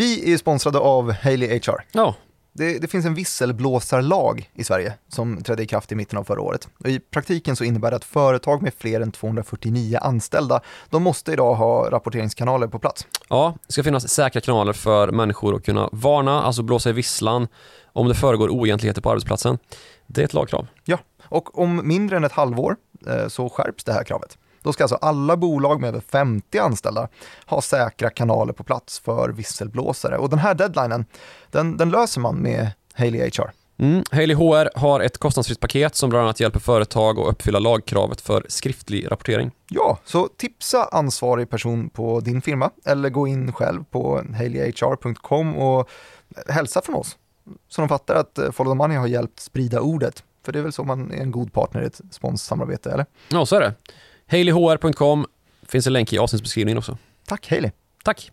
Vi är sponsrade av Haley HR. Ja, Det, det finns en visselblåsarlag i Sverige som trädde i kraft i mitten av förra året. Och I praktiken så innebär det att företag med fler än 249 anställda, de måste idag ha rapporteringskanaler på plats. ja, det ska finnas säkra kanaler för människor att kunna varna, alltså blåsa i visslan om det föregår oegentligheter på arbetsplatsen. Det är ett lagkrav. Ja, och om mindre än ett halvår eh, så skärps det här kravet. Då ska alltså alla bolag med över 50 anställda ha säkra kanaler på plats för visselblåsare. Och den här deadlinen, den, den löser man med Haley HR. Mm. Haley HR har ett kostnadsfritt paket som bland annat hjälper företag att uppfylla lagkravet för skriftlig rapportering. Ja, så tipsa ansvarig person på din firma eller gå in själv på haleyhr.com och hälsa från oss. Så de fattar att eh, Follow the Money har hjälpt sprida ordet. För det är väl så man är en god partner i ett sponssamarbete, eller? Ja, så är det. Haleyhr.com finns en länk i avsnittsbeskrivningen också. Tack Haley! Tack!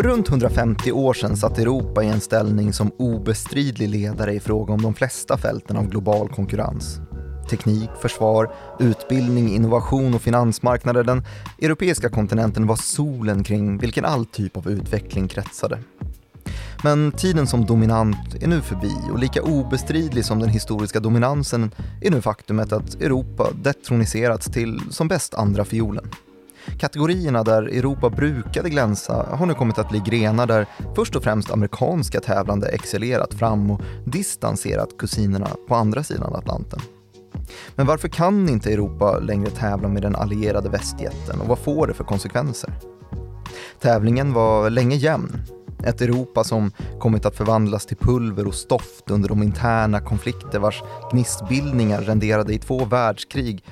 För runt 150 år sedan satt Europa i en ställning som obestridlig ledare i fråga om de flesta fälten av global konkurrens. Teknik, försvar, utbildning, innovation och finansmarknader. Den europeiska kontinenten var solen kring vilken all typ av utveckling kretsade. Men tiden som dominant är nu förbi och lika obestridlig som den historiska dominansen är nu faktumet att Europa detroniserats till som bäst andra fiolen. Kategorierna där Europa brukade glänsa har nu kommit att bli grenar där först och främst amerikanska tävlande excellerat fram och distanserat kusinerna på andra sidan Atlanten. Men varför kan inte Europa längre tävla med den allierade västjätten och vad får det för konsekvenser? Tävlingen var länge jämn. Ett Europa som kommit att förvandlas till pulver och stoft under de interna konflikter vars gnistbildningar renderade i två världskrig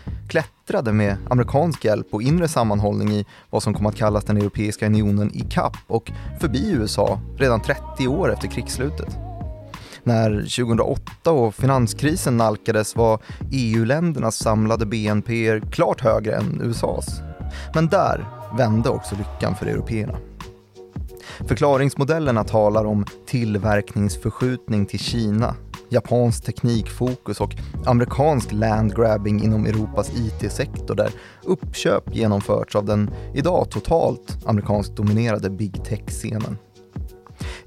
splittrade med amerikansk hjälp och inre sammanhållning i vad som kom att kallas den Europeiska unionen i kapp och förbi USA redan 30 år efter krigsslutet. När 2008 och finanskrisen nalkades var EU-ländernas samlade BNP klart högre än USAs. Men där vände också lyckan för européerna. Förklaringsmodellerna talar om tillverkningsförskjutning till Kina, japansk teknikfokus och amerikansk landgrabbing inom Europas IT-sektor där uppköp genomförts av den idag totalt amerikanskt dominerade big tech-scenen.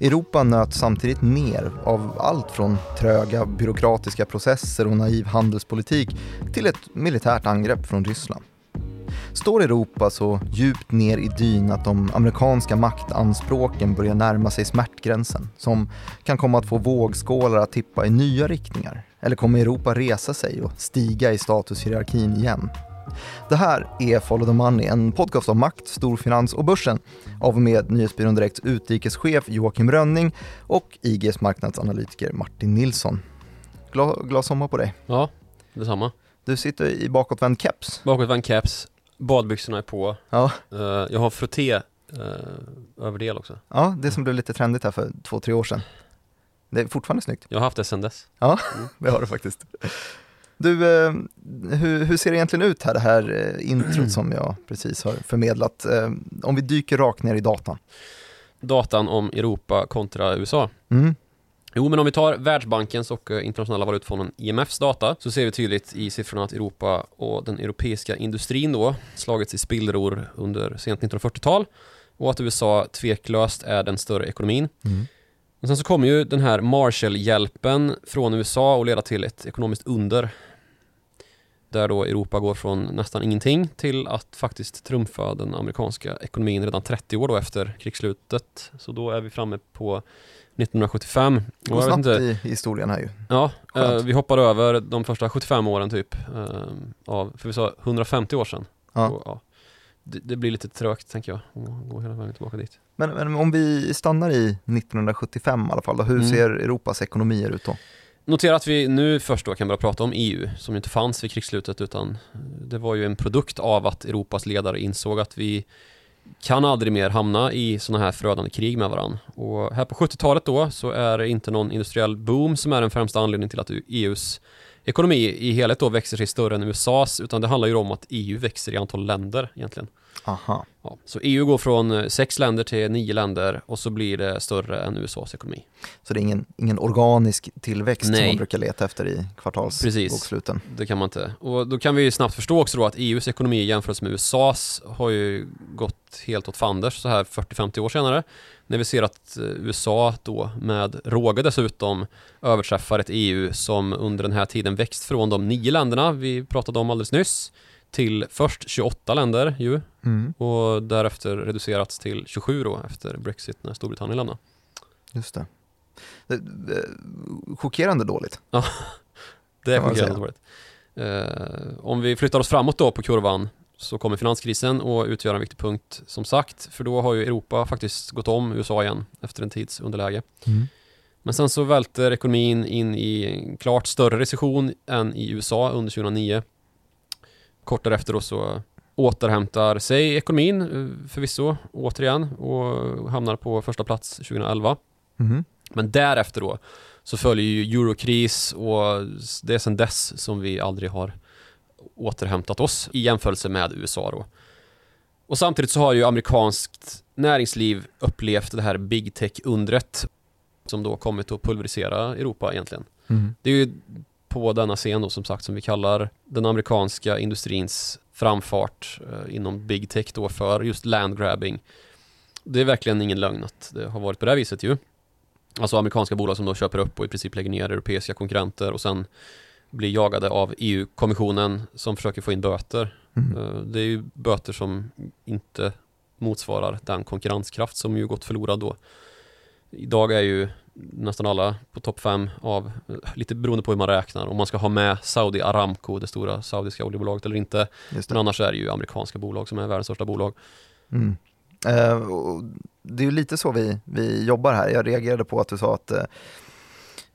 Europa nöts samtidigt ner av allt från tröga byråkratiska processer och naiv handelspolitik till ett militärt angrepp från Ryssland. Står Europa så djupt ner i dyn att de amerikanska maktanspråken börjar närma sig smärtgränsen som kan komma att få vågskålar att tippa i nya riktningar? Eller kommer Europa resa sig och stiga i statushierarkin igen? Det här är Follow the Money, en podcast om makt, storfinans och börsen av och med Nyhetsbyrån Direkts utrikeschef Joakim Rönning och IGs marknadsanalytiker Martin Nilsson. Glad, glad sommar på dig. Ja, detsamma. Du sitter i bakåtvänd keps. Bakåtvänd caps, badbyxorna är på. Ja, Eh, jag har frotté uh, överdel också. ja, det som blev lite trendigt här för två, tre år sedan. Det är fortfarande snyggt. Jag har haft det sedan dess. Ja, det har du faktiskt. Du, eh, hur, hur ser det egentligen ut här, det här eh, introt som jag precis har förmedlat? Eh, om vi dyker rakt ner i datan. Datan om Europa kontra USA. Mm. Jo, men om vi tar Världsbankens och eh, Internationella valutafonden IMFs data så ser vi tydligt i siffrorna att Europa och den europeiska industrin då slagits i spillror under sent 1940-tal och att USA tveklöst är den större ekonomin. Mm. Och sen så kommer ju den här Marshallhjälpen från USA att leda till ett ekonomiskt under. Där då Europa går från nästan ingenting till att faktiskt trumfa den amerikanska ekonomin redan 30 år då efter krigsslutet. Så då är vi framme på 1975. Och Det går snabbt inte, i historien här ju. ja, eh, vi hoppar över de första 75 åren typ. Eh, av, för vi sa 150 år sedan. Ja. Och, ja, det, det blir lite trögt tänker jag, att gå hela vägen tillbaka dit. Men, men om vi stannar i 1975 i alla fall, då, hur Mm. ser Europas ekonomier ut då? Notera att vi nu först då kan börja prata om EU som inte fanns vid krigsslutet utan det var ju en produkt av att Europas ledare insåg att vi kan aldrig mer hamna i sådana här förödande krig med varandra. Och här på 70-talet då så är det inte någon industriell boom som är den främsta anledningen till att EUs ekonomi i helhet då växer sig större än USAs, utan det handlar ju om att EU växer i antal länder egentligen. Aha. Ja, så EU går från eh, sex länder till nio länder och så blir det större än USAs ekonomi. Så det är ingen, ingen organisk tillväxt som Nej. man brukar leta efter i kvartalsboksluten? Det kan man inte. Och då kan vi ju snabbt förstå också då att EUs ekonomi i jämförelse med USAs har ju gått helt åt fanders så här 40-50 år senare. När vi ser att eh, USA då med råga dessutom överträffar ett EU som under den här tiden växt från de nio länderna vi pratade om alldeles nyss till först 28 länder ju Mm, och därefter reducerats till 27 då efter Brexit när Storbritannien lämnade. just det. Det- det- Chockerande dåligt. Det är chockerande dåligt. Eh, om vi flyttar oss framåt då på kurvan så kommer finanskrisen och utgöra en viktig punkt som sagt. För då har ju Europa faktiskt gått om USA igen efter en tids underläge. Men sen så välter ekonomin in i en klart större recession än i USA under 2009. Kort därefter då så återhämtar sig ekonomin eh, förvisso återigen och hamnar på första plats 2011. Mhm. Men därefter då så följer ju eurokris och det är sedan dess som vi aldrig har återhämtat oss i jämförelse med USA då. Och samtidigt så har ju amerikanskt näringsliv upplevt det här big tech-undret som då kommit att pulverisera Europa egentligen. Mhm. Det är ju på denna scen då som sagt som vi kallar den amerikanska industrins framfart eh, inom big tech då för just landgrabbing. Det är verkligen ingen lögn att det har varit på det här viset ju. Alltså amerikanska bolag som då köper upp och i princip lägger ner europeiska konkurrenter och sen blir jagade av EU-kommissionen som försöker få in böter. Mhm. Eh, Det är ju böter som inte motsvarar den konkurrenskraft som ju gått förlorad då. Idag är ju nästan alla på topp fem av, lite beroende på hur man räknar, om man ska ha med Saudi Aramco, det stora saudiska oljebolaget eller inte. Men annars är det ju amerikanska bolag som är världens största bolag. Mm. Eh, och det är ju lite så vi, vi jobbar här. Jag reagerade på att du sa att eh,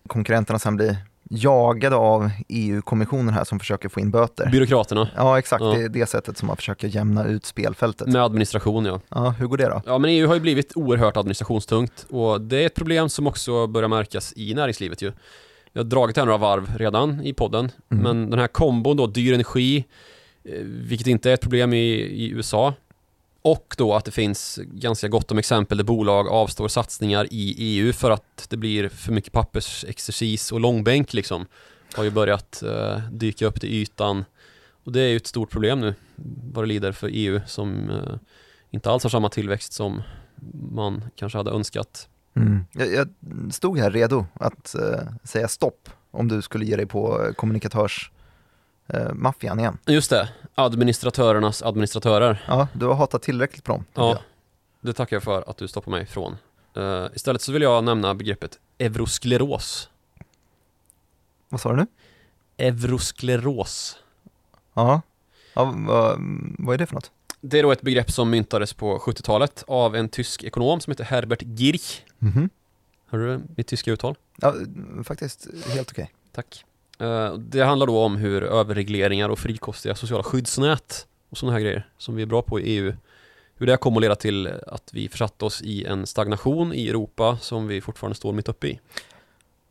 konkurrenterna sen blir jagade av EU-kommissionen här som försöker få in böter. Byråkraterna Ja, exakt. Ja. Det är det sättet som man försöker jämna ut spelfältet. med administration ja. Ja, hur går det då? Ja men EU har ju blivit oerhört administrationstungt och det är ett problem som också börjar märkas i näringslivet ju. Jag har dragit här några varv redan i podden, Mm. men den här kombon då, dyr energi, eh, vilket inte är ett problem i, i USA, och då att det finns ganska gott om exempel där bolag avstår satsningar i EU för att det blir för mycket pappersexercis och långbänk liksom, har ju börjat eh, dyka upp till ytan. Och det är ju ett stort problem nu, vad det lider för EU som eh, inte alls har samma tillväxt som man kanske hade önskat. Mm. Jag, jag stod här redo att eh, säga stopp om du skulle ge dig på kommunikatörs eh, maffian igen. Just det, administratörernas administratörer. Ja, du har hatat tillräckligt på dem. Ja, jag. det tackar jag för att du stoppar mig ifrån. Eh, istället så vill jag nämna begreppet euroskleros. Vad sa du nu? Euroskleros. Ja, ja vad, vad är det för något? Det är då ett begrepp som myntades på 70-talet av en tysk ekonom som heter Herbert Girch. Mhm. Hör du mitt tyska uttal? Ja, faktiskt helt okej. Tack. Eh, Det handlar då om hur överregleringar och frikostiga sociala skyddsnät och sådana här grejer som vi är bra på i EU hur det kommer att leda till att vi försatt oss i en stagnation i Europa som vi fortfarande står mitt uppe i.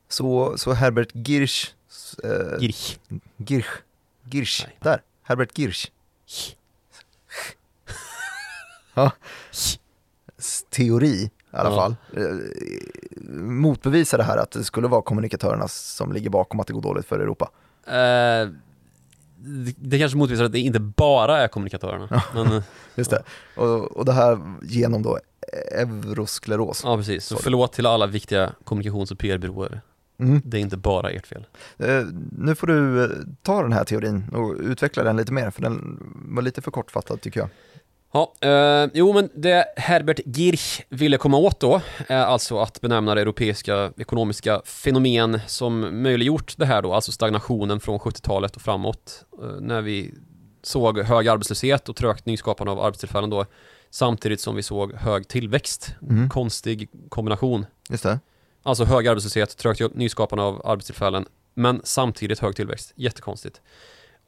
Så, så Herbert Girsch, eh, Girch. Girsch, Girsch, Nej. där, Herbert Girsch. ja. Teori i alla Ja. fall. Eh, motbevisar det här att det skulle vara kommunikatörerna som ligger bakom att det går dåligt för Europa. Eh, det- kanske motvisar att det inte bara är kommunikatörerna. Men, eh, Just det. Och, och det här genom då euroskleros. ja, precis. Så Så. förlåt till alla viktiga kommunikations och PR-byråer. Mm. Det är inte bara ert fel. Eh, nu får du eh, ta den här teorin och utveckla den lite mer, för den var lite för kortfattad tycker jag. Ja, eh, jo men det Herbert Girch ville komma åt då är alltså att benämna det europeiska ekonomiska fenomen som möjliggjort det här då, alltså stagnationen från 70-talet och framåt, eh, när vi såg hög arbetslöshet och trögt nyskapande av arbetstillfällen då, samtidigt som vi såg hög tillväxt. Mm. Konstig kombination. Just det. Alltså hög arbetslöshet, trögt nyskapande av arbetstillfällen, men samtidigt hög tillväxt. Jättekonstigt.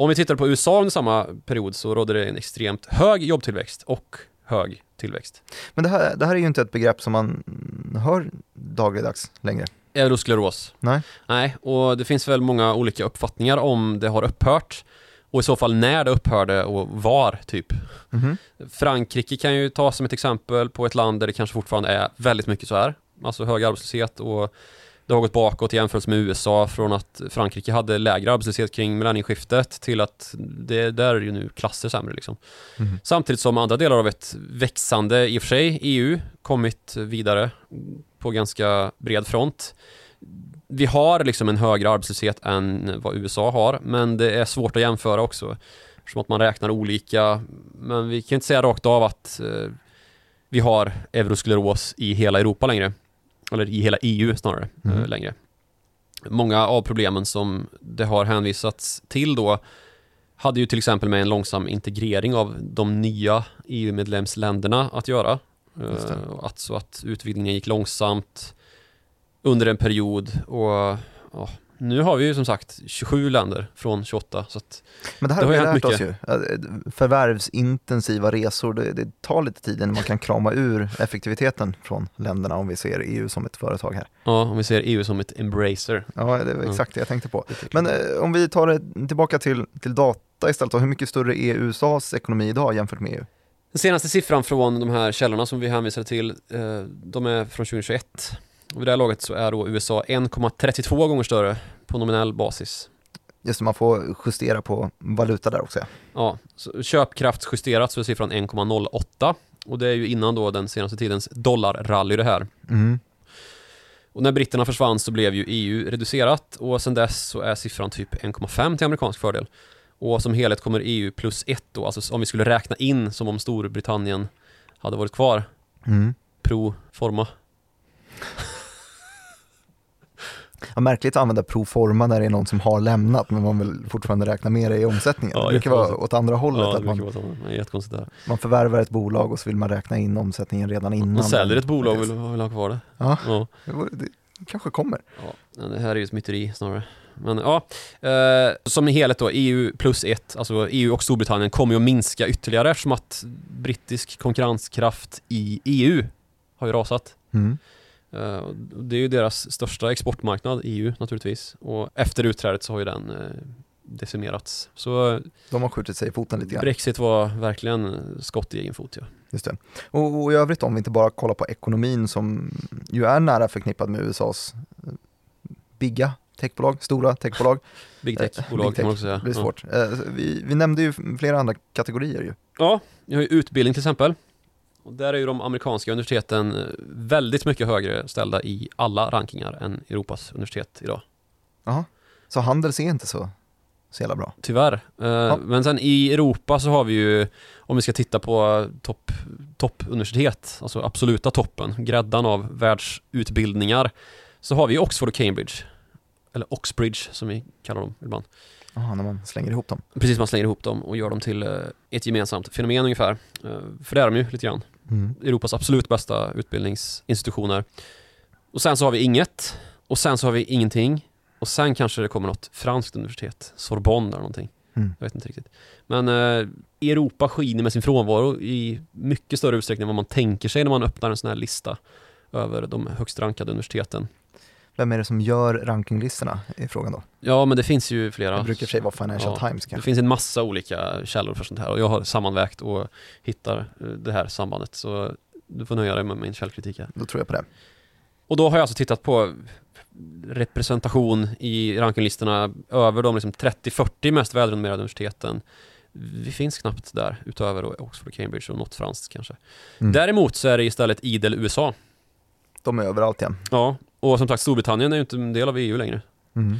Om vi tittar på USA under samma period så rådde det en extremt hög jobbtillväxt och hög tillväxt. Men det här, det här är ju inte ett begrepp som man hör dagligdags längre. Euroskleros. Nej. Nej, och det finns väl många olika uppfattningar om det har upphört och i så fall när det upphörde och var, typ. Mhm. Frankrike kan ju ta som ett exempel på ett land där det kanske fortfarande är väldigt mycket så här. Alltså hög arbetslöshet och det har gått bakåt i jämförelse med USA från att Frankrike hade lägre arbetslöshet kring millennieskiftet till att det där är ju nu klasser sämre liksom. Mhm. Samtidigt som andra delar av ett växande, i och för sig, EU kommit vidare på ganska bred front. Vi har liksom en högre arbetslöshet än vad USA har, men det är svårt att jämföra också. Eftersom att man räknar olika. Men vi kan inte säga rakt av att eh, vi har euroskleros i hela Europa längre. Eller i hela EU snarare, Mm. eh, längre. Många av problemen som det har hänvisats till då hade ju till exempel med en långsam integrering av de nya EU-medlemsländerna att göra. Eh, att, så att utvidgningen gick långsamt under en period och ja, nu har vi ju som sagt 27 länder från 28 så Men det här Det har vi lärt oss ju. Eh, Förvärvsintensiva resor, det, det tar lite tid innan man kan krama ur effektiviteten från länderna om vi ser EU som ett företag här. ja, om vi ser EU som ett embracer. Ja, det var exakt det jag tänkte på. Men eh, om vi tar det tillbaka till, till data istället, då, hur mycket större är USAs ekonomi idag jämfört med EU? Den senaste siffran från de här källorna som vi hänvisade till, eh, de är från 2021. Och vid det här laget så är då USA 1,32 gånger större på nominell basis. Just det, man får justera på valuta där också. Ja. Ja, så köpkraftsjusterat så är siffran 1,08 och det är ju innan då den senaste tidens dollarrally det här. Mm. Och när britterna försvann så blev ju EU reducerat och sen dess så är siffran typ 1,5 till amerikansk fördel. Och som helhet kommer EU plus 1 då, alltså om vi skulle räkna in som om Storbritannien hade varit kvar, Mm. pro forma. Ja, märkligt att använda proforma när det är någon som har lämnat men man vill fortfarande räkna med det i omsättningen. Ja, det brukar vara åt andra hållet, Ja, att man, där. man förvärvar ett bolag och så vill man räkna in omsättningen redan innan. Man säljer ett bolag och vill, vill ha kvar det. Ja, Ja. det det kanske kommer. Ja, det här är ju ett myteri snarare. Men ja, eh, som i helhet då, EU plus ett, alltså EU och Storbritannien kommer ju att minska ytterligare eftersom att brittisk konkurrenskraft i EU har ju rasat. Mm. Eh, det är ju deras största exportmarknad, EU naturligtvis. Och efter utträdet så har ju den eh, decimerats. Så De har skjutit sig i foten lite grann. Brexit var verkligen skott i egen fot ja. Just det. Och, och i övrigt om vi inte bara kollar på ekonomin som ju är nära förknippad med USAs eh, bigga techbolag, stora techbolag. Big Eh, tech-bolag big kan man tech. också säga. Det blir Ja. svårt. Eh, Vi, vi nämnde ju flera andra kategorier ju. Ja, jag har ju utbildning till exempel. Och där är ju de amerikanska universiteten eh, väldigt mycket högre ställda i alla rankingar än Europas universitet idag. Jaha. Så Handels är inte så, så jävla bra. Tyvärr. Eh, Men sen i Europa så har vi ju, om vi ska titta på topp, toppuniversitet, alltså absoluta toppen, gräddan av världsutbildningar, så har vi Oxford och Cambridge. Eller Oxbridge som vi kallar dem ibland. Jaha, när man slänger ihop dem. Precis, man slänger ihop dem och gör dem till eh, ett gemensamt fenomen ungefär. Eh, För det är de ju lite grann. Mm. Europas absolut bästa utbildningsinstitutioner. Och sen så har vi inget. Och sen så har vi ingenting. Och sen kanske det kommer något franskt universitet. Sorbonne eller någonting. Mm. Jag vet inte riktigt. Men eh, Europa skiner med sin frånvaro i mycket större utsträckning än vad man tänker sig när man öppnar en sån här lista över de högst rankade universiteten. Vem är det som gör rankinglistorna i frågan då? Ja, men det finns ju flera. Det brukar i och för sig vara Financial Ja, Times Det kanske. finns en massa olika källor för sånt här och jag har sammanvägt och hittar eh, det här sambandet. Så du får nöja dig med min källkritik här. Då tror jag på det. Och då har jag alltså tittat på representation i rankinglistorna över de liksom 30-40 mest välrenommerade universiteten. Vi finns knappt där utöver Oxford och Cambridge och något franskt kanske. Mm. Däremot så är det istället idel USA. De är överallt igen. Ja, och som sagt Storbritannien är ju inte en del av EU längre. Mm.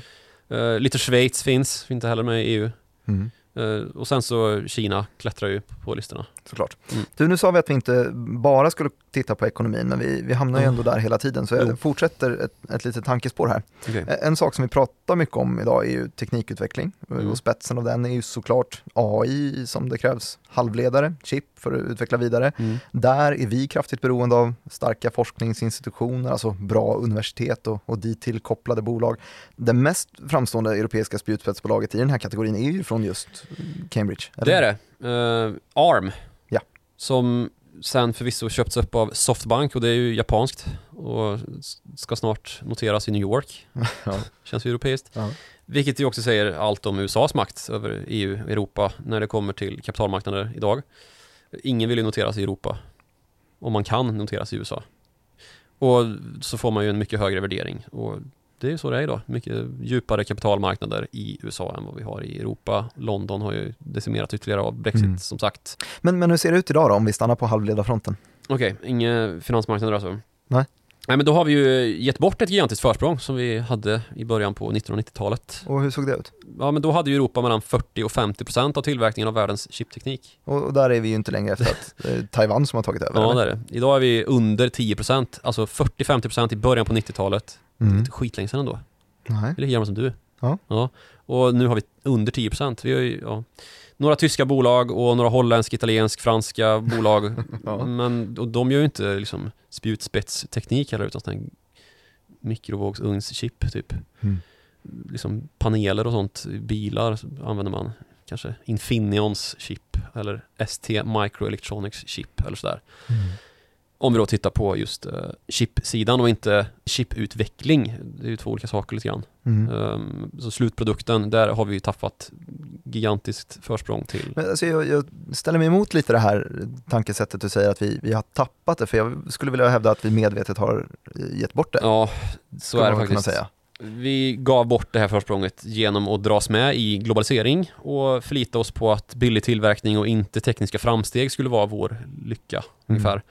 Eh, lite Schweiz finns, inte heller med i EU. Mm. Eh, och sen så Kina klättrar ju på listorna. Såklart. Mm. Du, nu sa vi att vi inte bara skulle titta på ekonomin, men vi, vi hamnar ju Mm. ändå där hela tiden. Så jag Jo. fortsätter ett, ett litet tankespår här. Okay. En sak som vi pratar mycket om idag är ju teknikutveckling Mm. och spetsen av den är ju såklart AI som det krävs halvledare, chip för att utveckla vidare. Mm. Där är vi kraftigt beroende av starka forskningsinstitutioner, alltså bra universitet och, och dit till kopplade bolag. Det mest framstående europeiska spjutspetsbolaget i den här kategorin är ju från just Cambridge. Det är det. Eh, ARM. Ja. Som sen förvisso köpts upp av Softbank och det är ju japanskt och ska snart noteras i New York. Ja. Känns ju europeiskt. Ja. Vilket ju också säger allt om USAs makt över EU, Europa, när det kommer till kapitalmarknader idag. Ingen vill ju noteras i Europa. Om man kan noteras i USA. Och så får man ju en mycket högre värdering. Och det är ju så det är idag. Mycket djupare kapitalmarknader i USA än vad vi har i Europa. London har ju decimerat ytterligare av Brexit Mm. som sagt. Men, men hur ser det ut idag då, om vi stannar på halvledarfronten? Okej, inga finansmarknader alltså? Nej. Nej men då har vi ju gett bort ett gigantiskt försprång som vi hade i början på 1990-talet. Och hur såg det ut? Ja men då hade ju Europa mellan 40 och 50 procent av tillverkningen av världens chipteknik. Och, och där är vi ju inte längre efter att det är Taiwan som har tagit över. Ja eller? det är det. Idag är vi under 10 procent, alltså 40-50 procent i början på 90-talet. Mm. Inte skitlänge sedan ändå. Nej. Det är lika gammal som du. Ja. ja. Och nu har vi under 10 procent. Vi har ju, ja, några tyska bolag och några holländsk, italiensk, franska bolag. Ja. Men och de gör ju inte liksom spjutspetsteknik heller utan sån mikrovågsugnschip typ. Mm. Liksom paneler och sånt bilar använder man kanske Infineons chip eller ST Microelectronics chip eller sådär. Mm. Om vi då tittar på just uh, chipsidan och inte chiputveckling. Det är ju två olika saker lite grann. Mm. Ehm, så slutprodukten, där har vi ju tappat gigantiskt försprång till. Men alltså jag, jag ställer mig emot lite det här tankesättet du säger att vi, vi har tappat det, för jag skulle vilja hävda att vi medvetet har eh, gett bort det. Ja, så är det faktiskt. Säga. Vi gav bort det här försprånget genom att dras med i globalisering och förlita oss på att billig tillverkning och inte tekniska framsteg skulle vara vår lycka ungefär.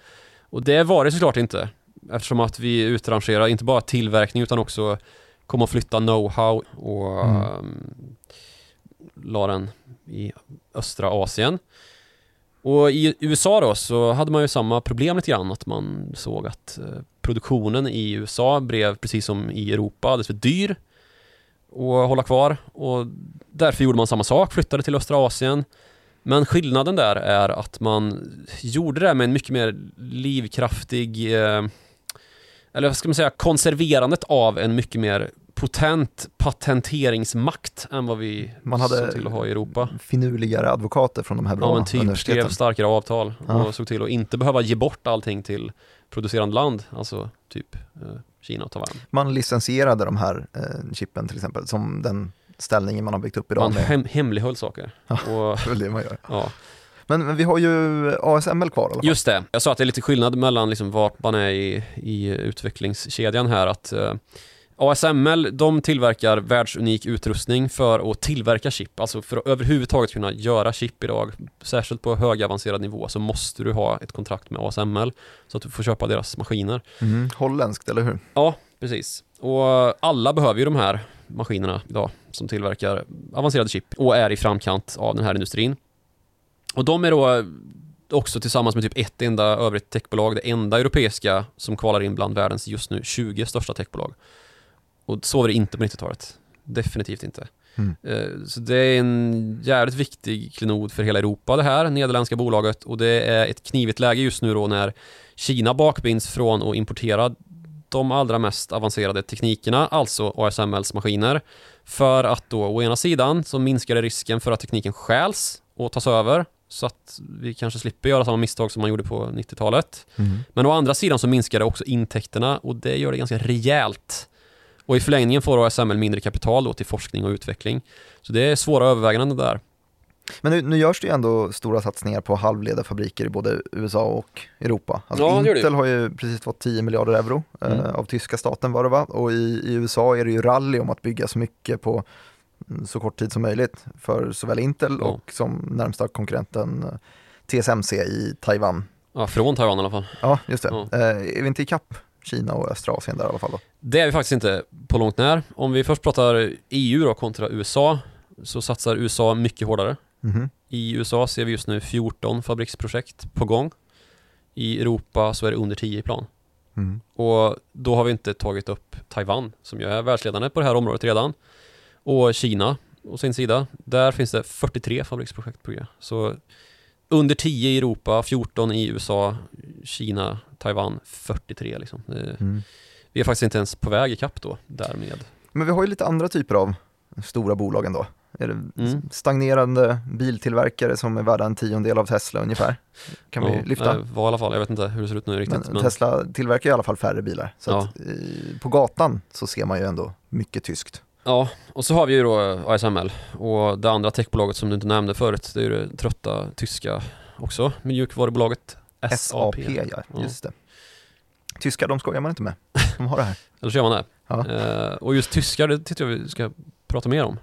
Och det var det såklart inte eftersom att vi utrangerar inte bara tillverkning utan också kom att flytta know-how och Mm. ehm, la den i östra Asien. Och i USA då så hade man ju samma problem lite grann att man såg att eh, produktionen i USA blev precis som i Europa alldeles för dyr att hålla kvar och därför gjorde man samma sak, flyttade till östra Asien. Men skillnaden där är att man gjorde det med en mycket mer livskraftig eh, eller vad ska man säga, konserverandet av en mycket mer potent patenteringsmakt än vad vi Man hade- såg till att ha i Europa. Finurligare advokater från de här bra Ja men typ skrev starkare avtal Ja. och såg till att inte behöva ge bort allting till producerande land, alltså typ eh, Kina och Taiwan. Man licensierade de här eh, chippen till exempel, som den ställningen man har byggt upp idag. Man hem, hemlighöll saker. Ja. Och, Det är det man gör. ja. Men, men vi har ju ASML kvar i alla fall. Just det, jag sa att det är lite skillnad mellan liksom vart man är i, i utvecklingskedjan här att eh, ASML, de tillverkar världsunik utrustning för att tillverka chip, alltså för att överhuvudtaget kunna göra chip idag, särskilt på högavancerad nivå, så måste du ha ett kontrakt med ASML så att du får köpa deras maskiner. Mm, holländskt, eller hur? Ja, precis. Och alla behöver ju de här maskinerna idag som tillverkar avancerade chip och är i framkant av den här industrin. Och de är då också tillsammans med typ ett enda övrigt techbolag, det enda europeiska som kvalar in bland världens just nu 20 största techbolag. Och så var det inte på 90-talet. Definitivt inte. Mm. Eh, Så det är en jävligt viktig klenod för hela Europa det här, nederländska bolaget. Och det är ett knivigt läge just nu då när Kina bakbinds från att importera de allra mest avancerade teknikerna, alltså ASMLs maskiner. För att då å ena sidan så minskar det risken för att tekniken stjäls och tas över så att vi kanske slipper göra samma misstag som man gjorde på 90-talet. Mm. Men å andra sidan så minskar det också intäkterna och det gör det ganska rejält. Och i förlängningen får ASML mindre kapital då till forskning och utveckling. Så det är svåra överväganden där. Men nu, nu görs det ju ändå stora satsningar på halvledarfabriker i både USA och Europa. Alltså Ja, det gör det. Intel har ju precis fått 10 miljarder euro eh, Mm. av tyska staten var det va? Och i, i USA är det ju rally om att bygga så mycket på mm, så kort tid som möjligt för såväl Intel Ja. och som närmsta konkurrenten eh, TSMC i Taiwan. Ja, från Taiwan i alla fall. Ja, just det. Ja. Eh, är vi inte i kapp Kina och östra Asien där i alla fall då? Det är vi faktiskt inte på långt när. Om vi först pratar EU då kontra USA så satsar USA mycket hårdare. Mhm. I USA ser vi just nu 14 fabriksprojekt på gång. I Europa så är det under 10 i plan. Mm. Och då har vi inte tagit upp Taiwan som ju är världsledande på det här området redan. Och Kina å sin sida, där finns det 43 fabriksprojekt på G. Så under 10 i Europa, 14 i USA, Kina, Taiwan 43 liksom. Mm. vi är faktiskt inte ens på väg ikapp då därmed. Men vi har ju lite andra typer av stora bolag ändå. Är Mm. stagnerande biltillverkare som är värda en tiondel av Tesla ungefär? Kan vi Ja, lyfta? nej, var i alla fall, jag vet inte hur det ser ut nu riktigt. Men, Men, Tesla tillverkar i alla fall färre bilar. Så Ja. att, eh, på gatan så ser man ju ändå mycket tyskt. Ja, och så har vi ju då ASML och det andra techbolaget som du inte nämnde förut, det är ju det trötta tyska också, mjukvarubolaget SAP. SAP, ja, Ja. just det. Tyskar, de skojar man inte med. De har det här. Eller så gör man det. Ja. Eh, och just tyskar, det tycker jag vi ska prata mer om.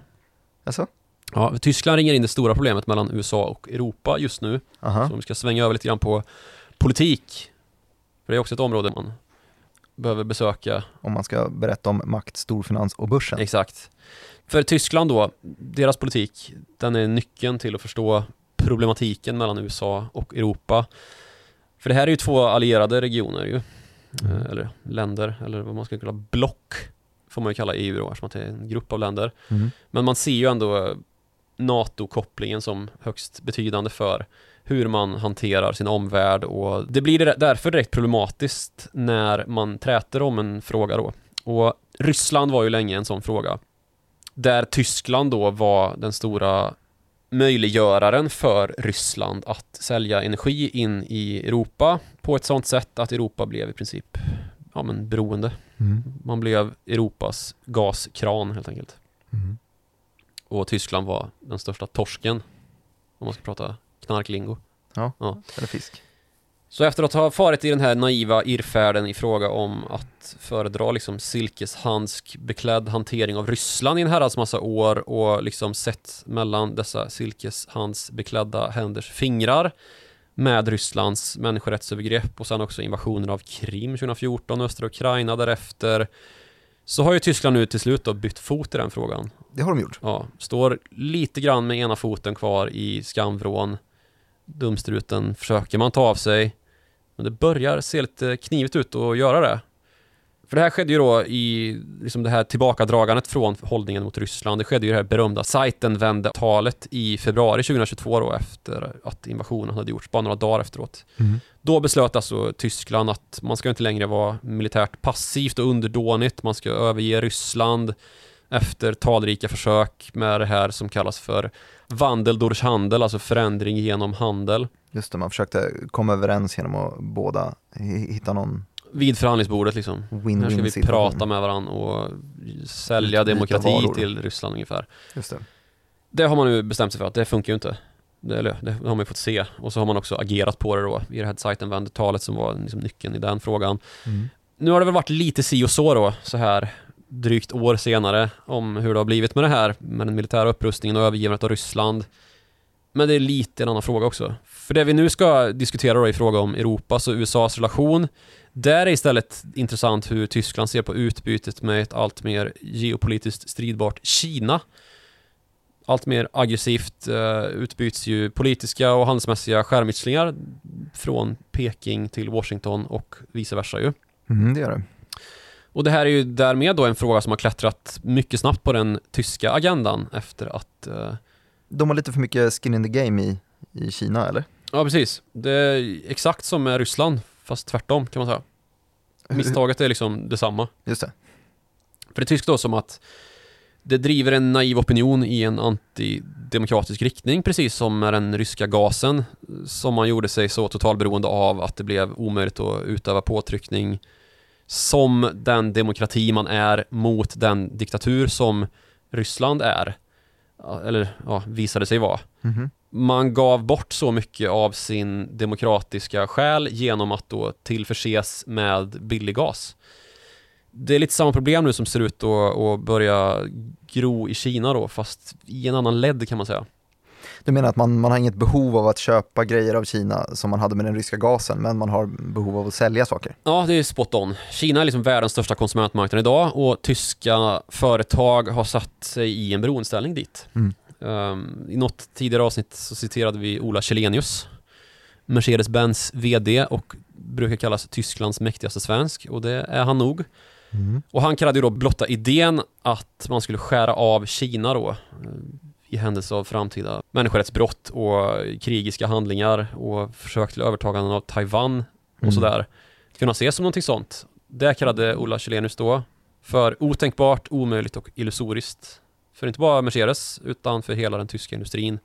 Alltså? Ja, Tyskland ringer in det stora problemet mellan USA och Europa just nu. Aha. Så om vi ska svänga över lite grann på politik. För det är också ett område man behöver besöka. Om man ska berätta om makt, storfinans och börsen. Exakt. För Tyskland då, deras politik, den är nyckeln till att förstå problematiken mellan USA och Europa. För det här är ju två allierade regioner ju. Mm. Eh, Eller länder, eller vad man ska kalla block. Får man ju kalla EU då, eftersom det är en grupp av länder. Mm. Men man ser ju ändå eh, NATO-kopplingen som högst betydande för hur man hanterar sin omvärld och det blir därför direkt problematiskt när man träter om en fråga då. Och Ryssland var ju länge en sån fråga. Där Tyskland då var den stora möjliggöraren för Ryssland att sälja energi in i Europa på ett sånt sätt att Europa blev i princip ja, men beroende. Mm. Man blev Europas gaskran helt enkelt. Mm. Och Tyskland var den största torsken. Om man ska prata knarklingo. Eller fisk. Så efter att ha farit i den här naiva irrfärden i fråga om att föredra liksom silkeshandsk beklädd hantering av Ryssland i en herrans massa år och liksom sett mellan dessa silkeshandsbeklädda händers fingrar med Rysslands människorättsövergrepp och sen också invasionen av Krim 2014 och östra Ukraina därefter så har ju Tyskland nu till slut då bytt fot i den frågan. Det har de gjort. Ja, står lite grann med ena foten kvar i skamvrån. Dumstruten försöker man ta av sig. Men det börjar se lite knivigt ut att göra det. För det här skedde ju då i liksom det här tillbakadragandet från hållningen mot Ryssland. Det skedde ju det här berömda Seitenwende-talet i februari 2022 då efter att invasionen hade gjorts, bara några dagar efteråt. Mm. Då beslöt alltså Tyskland att man ska inte längre vara militärt passivt och underdånigt. Man ska överge Ryssland efter talrika försök med det här som kallas för durch Handel, alltså förändring genom handel. Just det, man försökte komma överens genom att båda hi- hitta någon Vid förhandlingsbordet liksom. Här ska win-win vi situation. prata med varandra och sälja Utbyta demokrati varor. till Ryssland ungefär. Just det. Det har man nu bestämt sig för att det funkar ju inte. Det, eller, det har man ju fått se. Och så har man också agerat på det då i det här Seitenwende-talet som var liksom nyckeln i den frågan. Mm. Nu har det väl varit lite si och så då, så här drygt år senare, om hur det har blivit med det här, med den militära upprustningen och övergivandet av Ryssland. Men det är lite en annan fråga också. För det vi nu ska diskutera då i fråga om Europas och USAs relation, där är istället intressant hur Tyskland ser på utbytet med ett allt mer geopolitiskt stridbart Kina. Allt mer aggressivt eh, utbyts ju politiska och handelsmässiga skärmytslingar från Peking till Washington och vice versa ju. Mm, det gör det. Och det här är ju därmed då en fråga som har klättrat mycket snabbt på den tyska agendan efter att eh, De har lite för mycket skin in the game i, i Kina, eller? Ja precis, det är exakt som med Ryssland fast tvärtom kan man säga. Misstaget är liksom detsamma. Just det. För det tyskt då som att det driver en naiv opinion i en antidemokratisk riktning precis som med den ryska gasen som man gjorde sig så totalberoende av att det blev omöjligt att utöva påtryckning som den demokrati man är mot den diktatur som Ryssland är. Eller ja, visade sig vara. Mhm. Man gav bort så mycket av sin demokratiska själ genom att då tillförses med billig gas. Det är lite samma problem nu som ser ut att börja gro i Kina då, fast i en annan ledd kan man säga. Du menar att man, man har inget behov av att köpa grejer av Kina som man hade med den ryska gasen, men man har behov av att sälja saker? Ja, det är spot on. Kina är liksom världens största konsumentmarknad idag och tyska företag har satt sig i en beroendeställning dit. Mm. Um, I något tidigare avsnitt så citerade vi Ola Källenius, Mercedes-Benz VD och brukar kallas Tysklands mäktigaste svensk och det är han nog. Mm. Och han kallade ju då blotta idén att man skulle skära av Kina då eh, i händelse av framtida människorättsbrott och krigiska handlingar och försök till övertagande av Taiwan och Mm. sådär kunna ses som någonting sånt. Det kallade Ola Källenius då för otänkbart, omöjligt och illusoriskt. För inte bara Mercedes, utan för hela den tyska industrin.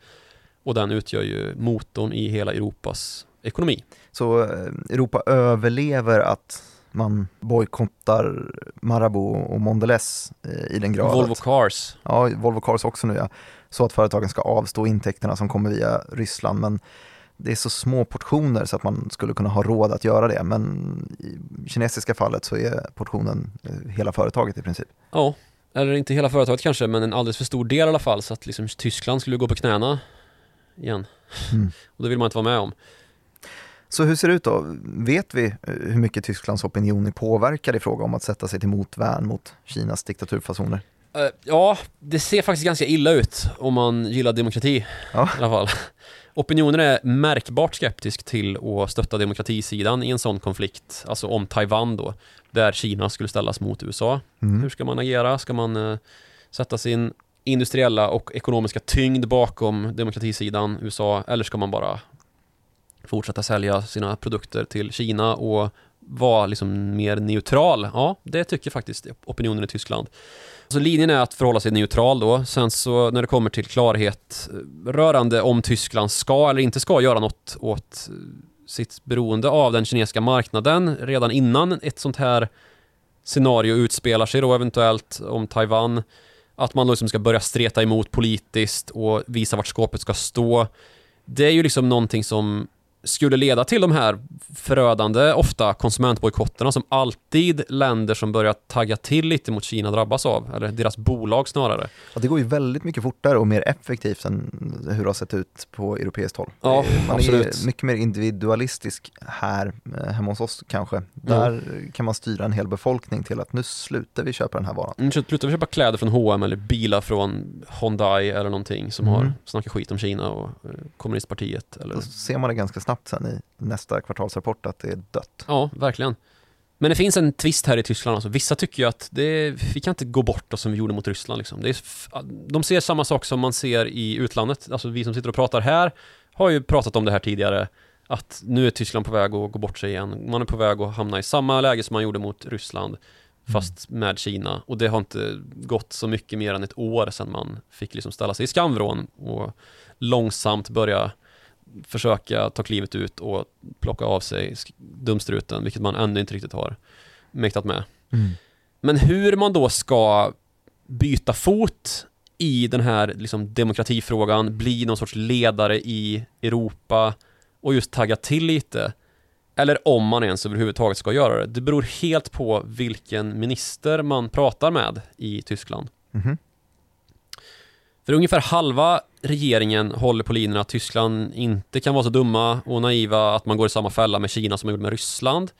Och den utgör ju motorn i hela Europas ekonomi. Så eh, Europa överlever att man bojkottar Marabou och Mondelez eh, i den graden. Volvo Cars. Ja, Volvo Cars också nu ja. Så att företagen ska avstå intäkterna som kommer via Ryssland. Men det är så små portioner så att man skulle kunna ha råd att göra det. Men i kinesiska fallet så är portionen eh, hela företaget i princip. Ja, eller inte hela företaget kanske, men en alldeles för stor del i alla fall så att liksom Tyskland skulle gå på knäna igen. Mm. Och det vill man inte vara med om. Så hur ser det ut då? Vet vi eh, hur mycket Tysklands opinion är påverkad i fråga om att sätta sig till motvärn mot Kinas diktaturfasoner? Uh, ja, det ser faktiskt ganska illa ut om man gillar demokrati ja. i alla fall. Opinionen är märkbart skeptisk till att stötta demokratisidan i en sån konflikt, alltså om Taiwan då, där Kina skulle ställas mot USA. Mm. Hur ska man agera? Ska man uh, sätta sin industriella och ekonomiska tyngd bakom demokratisidan USA eller ska man bara fortsätta sälja sina produkter till Kina och vara liksom mer neutral. Ja, det tycker faktiskt opinionen i Tyskland. Så linjen är att förhålla sig neutral då. Sen så när det kommer till klarhet rörande om Tyskland ska eller inte ska göra något åt sitt beroende av den kinesiska marknaden redan innan ett sånt här scenario utspelar sig då eventuellt om Taiwan. Att man liksom ska börja streta emot politiskt och visa vart skåpet ska stå. Det är ju liksom någonting som skulle leda till de här förödande, ofta konsumentbojkotterna som alltid länder som börjar tagga till lite mot Kina drabbas av, eller deras bolag snarare. Ja, det går ju väldigt mycket fortare och mer effektivt än hur det har sett ut på europeiskt håll. Ja, man absolut. är mycket mer individualistisk här eh, hemma hos oss kanske. Där mm. kan man styra en hel befolkning till att nu slutar vi köpa den här varan. Mm, slutar vi köpa kläder från H&M eller bilar från Hyundai eller någonting som mm. har snackat skit om Kina och eh, kommunistpartiet. Eller... Då ser man det ganska snabbt snabbt sen i nästa kvartalsrapport att det är dött. Ja, verkligen. Men det finns en twist här i Tyskland alltså. Vissa tycker ju att det, vi kan inte gå bort oss som vi gjorde mot Ryssland liksom. Det är, de ser samma sak som man ser i utlandet. Alltså vi som sitter och pratar här har ju pratat om det här tidigare. Att nu är Tyskland på väg att gå bort sig igen. Man är på väg att hamna i samma läge som man gjorde mot Ryssland. Fast mm. med Kina. Och det har inte gått så mycket mer än ett år sedan man fick liksom ställa sig i skamvrån och långsamt börja försöka ta klivet ut och plocka av sig dumstruten, vilket man ännu inte riktigt har mäktat med. Mm. Men hur man då ska byta fot i den här liksom, demokratifrågan, bli någon sorts ledare i Europa och just tagga till lite. Eller om man ens överhuvudtaget ska göra det. Det beror helt på vilken minister man pratar med i Tyskland. Mm. För ungefär halva regeringen håller på linjen att Tyskland inte kan vara så dumma och naiva att man går i samma fälla med Kina som man gjorde med Ryssland.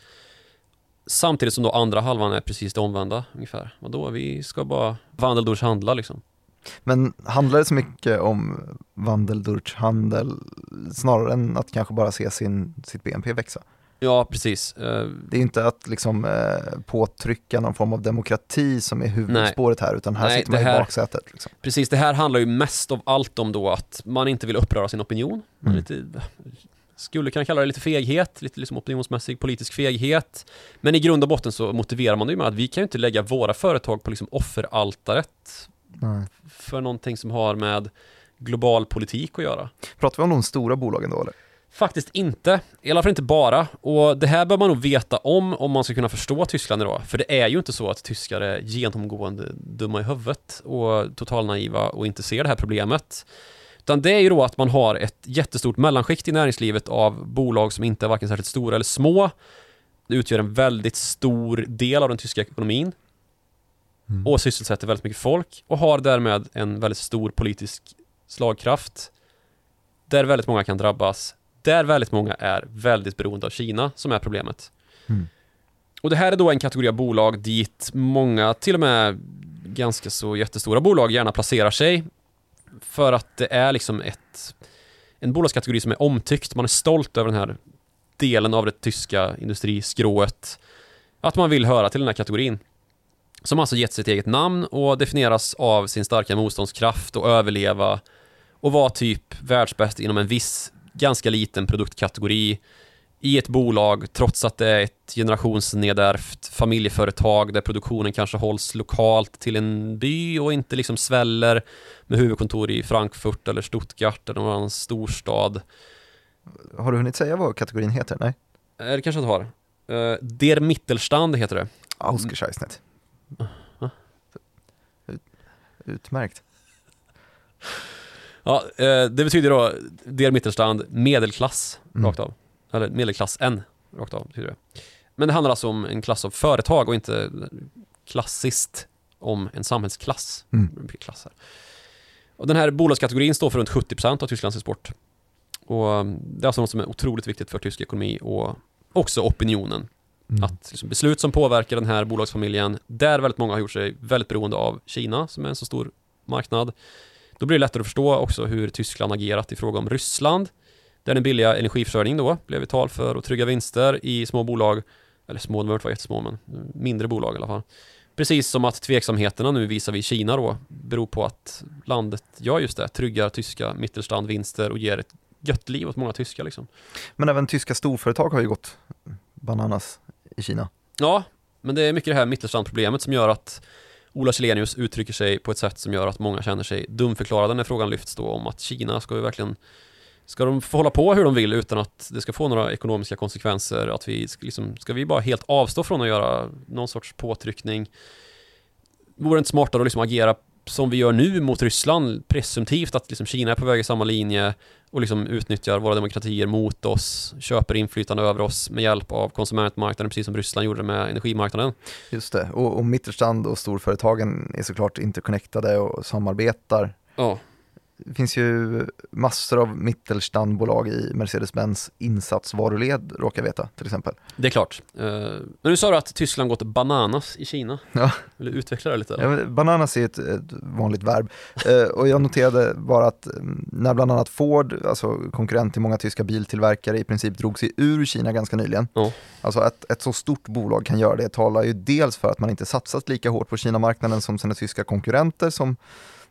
Samtidigt som då andra halvan är precis det omvända ungefär. Vadå, vi ska bara Wandeldurch handla liksom. Men handlar det så mycket om vandeldurch-handel snarare än att kanske bara se sin, sitt BNP växa? Ja, precis. Eh, det är inte att liksom eh, påtrycka någon form av demokrati som är huvudspåret här, utan här Nej, sitter man här, i baksätet. Liksom. Precis, det här handlar ju mest av allt om då att man inte vill uppröra sin opinion. Mm. lite, skulle kunna kalla det lite feghet, lite liksom opinionsmässig politisk feghet. Men i grund och botten så motiverar man det ju med att vi kan ju inte lägga våra företag på liksom offeraltaret Nej. för någonting som har med global politik att göra. Pratar vi om de stora bolagen då eller? Faktiskt inte, i alla fall inte bara. Och det här bör man nog veta om, om man ska kunna förstå Tyskland idag. För det är ju inte så att tyskar är genomgående dumma i huvudet och totalnaiva och inte ser det här problemet. Utan det är ju då att man har ett jättestort mellanskikt i näringslivet av bolag som inte är varken särskilt stora eller små. Det utgör en väldigt stor del av den tyska ekonomin. Mm. Och sysselsätter väldigt mycket folk och har därmed en väldigt stor politisk slagkraft. Där väldigt många kan drabbas där väldigt många är väldigt beroende av Kina som är problemet. Mm. Och det här är då en kategori av bolag dit många, till och med ganska så jättestora bolag gärna placerar sig. För att det är liksom ett, en bolagskategori som är omtyckt. Man är stolt över den här delen av det tyska industriskrået. Att man vill höra till den här kategorin. Som alltså gett sitt eget namn och definieras av sin starka motståndskraft och överleva och vara typ världsbäst inom en viss ganska liten produktkategori i ett bolag trots att det är ett generationsnedärvt familjeföretag där produktionen kanske hålls lokalt till en by och inte liksom sväller med huvudkontor i Frankfurt eller Stuttgart eller någon annan storstad. Har du hunnit säga vad kategorin heter? Nej? Eh, Det kanske jag inte har. Eh, Der Mittelstand heter det. Ausgescheißnet. Ut- Utmärkt. Ja, eh, det betyder då Der Mittelstand medelklass Mm. rakt av. Eller medelklass N rakt av betyder det. Men det handlar alltså om en klass av företag och inte klassiskt om en samhällsklass. Mm. Klasser. Och den här bolagskategorin står för runt 70% av Tysklands export. Och um, det är alltså något som är otroligt viktigt för tysk ekonomi och också opinionen. Mm. Att liksom beslut som påverkar den här bolagsfamiljen, där väldigt många har gjort sig väldigt beroende av Kina som är en så stor marknad. Då blir det lättare att förstå också hur Tyskland agerat i fråga om Ryssland. Där den billiga energiförsörjningen då blev vital för att trygga vinster i små bolag, eller små, de behöver inte vara jättesmå men mindre bolag i alla fall. Precis som att tveksamheterna nu visar vi Kina då beror på att landet gör just det, tryggar tyska mittelstandvinster och ger ett gött liv åt många tyskar liksom. Men även tyska storföretag har ju gått bananas i Kina. Ja, men det är mycket det här mittelstandproblemet som gör att Ola Källenius uttrycker sig på ett sätt som gör att många känner sig dumförklarade när frågan lyfts då om att Kina ska ju verkligen Ska de få hålla på hur de vill utan att det ska få några ekonomiska konsekvenser? Att vi ska, liksom, ska vi bara helt avstå från att göra någon sorts påtryckning? Vore det inte smartare att liksom agera som vi gör nu mot Ryssland presumtivt att liksom Kina är på väg i samma linje och liksom utnyttjar våra demokratier mot oss, köper inflytande över oss med hjälp av konsumentmarknaden precis som Ryssland gjorde med energimarknaden. Just det, och, och Mittelstand och storföretagen är såklart interconnectade och samarbetar. Ja, Det finns ju massor av Mittelstandbolag i Mercedes-Benz insatsvaruled, råkar jag veta till exempel. det är klart. Eh, Men nu sa du att Tyskland gått bananas i Kina. Ja. Vill du utveckla det lite? Ja, Bananas är ett, ett vanligt verb Eh, och jag noterade bara att mm, när bland annat Ford, alltså konkurrent till många tyska biltillverkare, i princip drog sig ur Kina ganska nyligen. Ja. Alltså att ett så stort bolag kan göra det talar ju dels för att man inte satsat lika hårt på Kina-marknaden som sina tyska konkurrenter som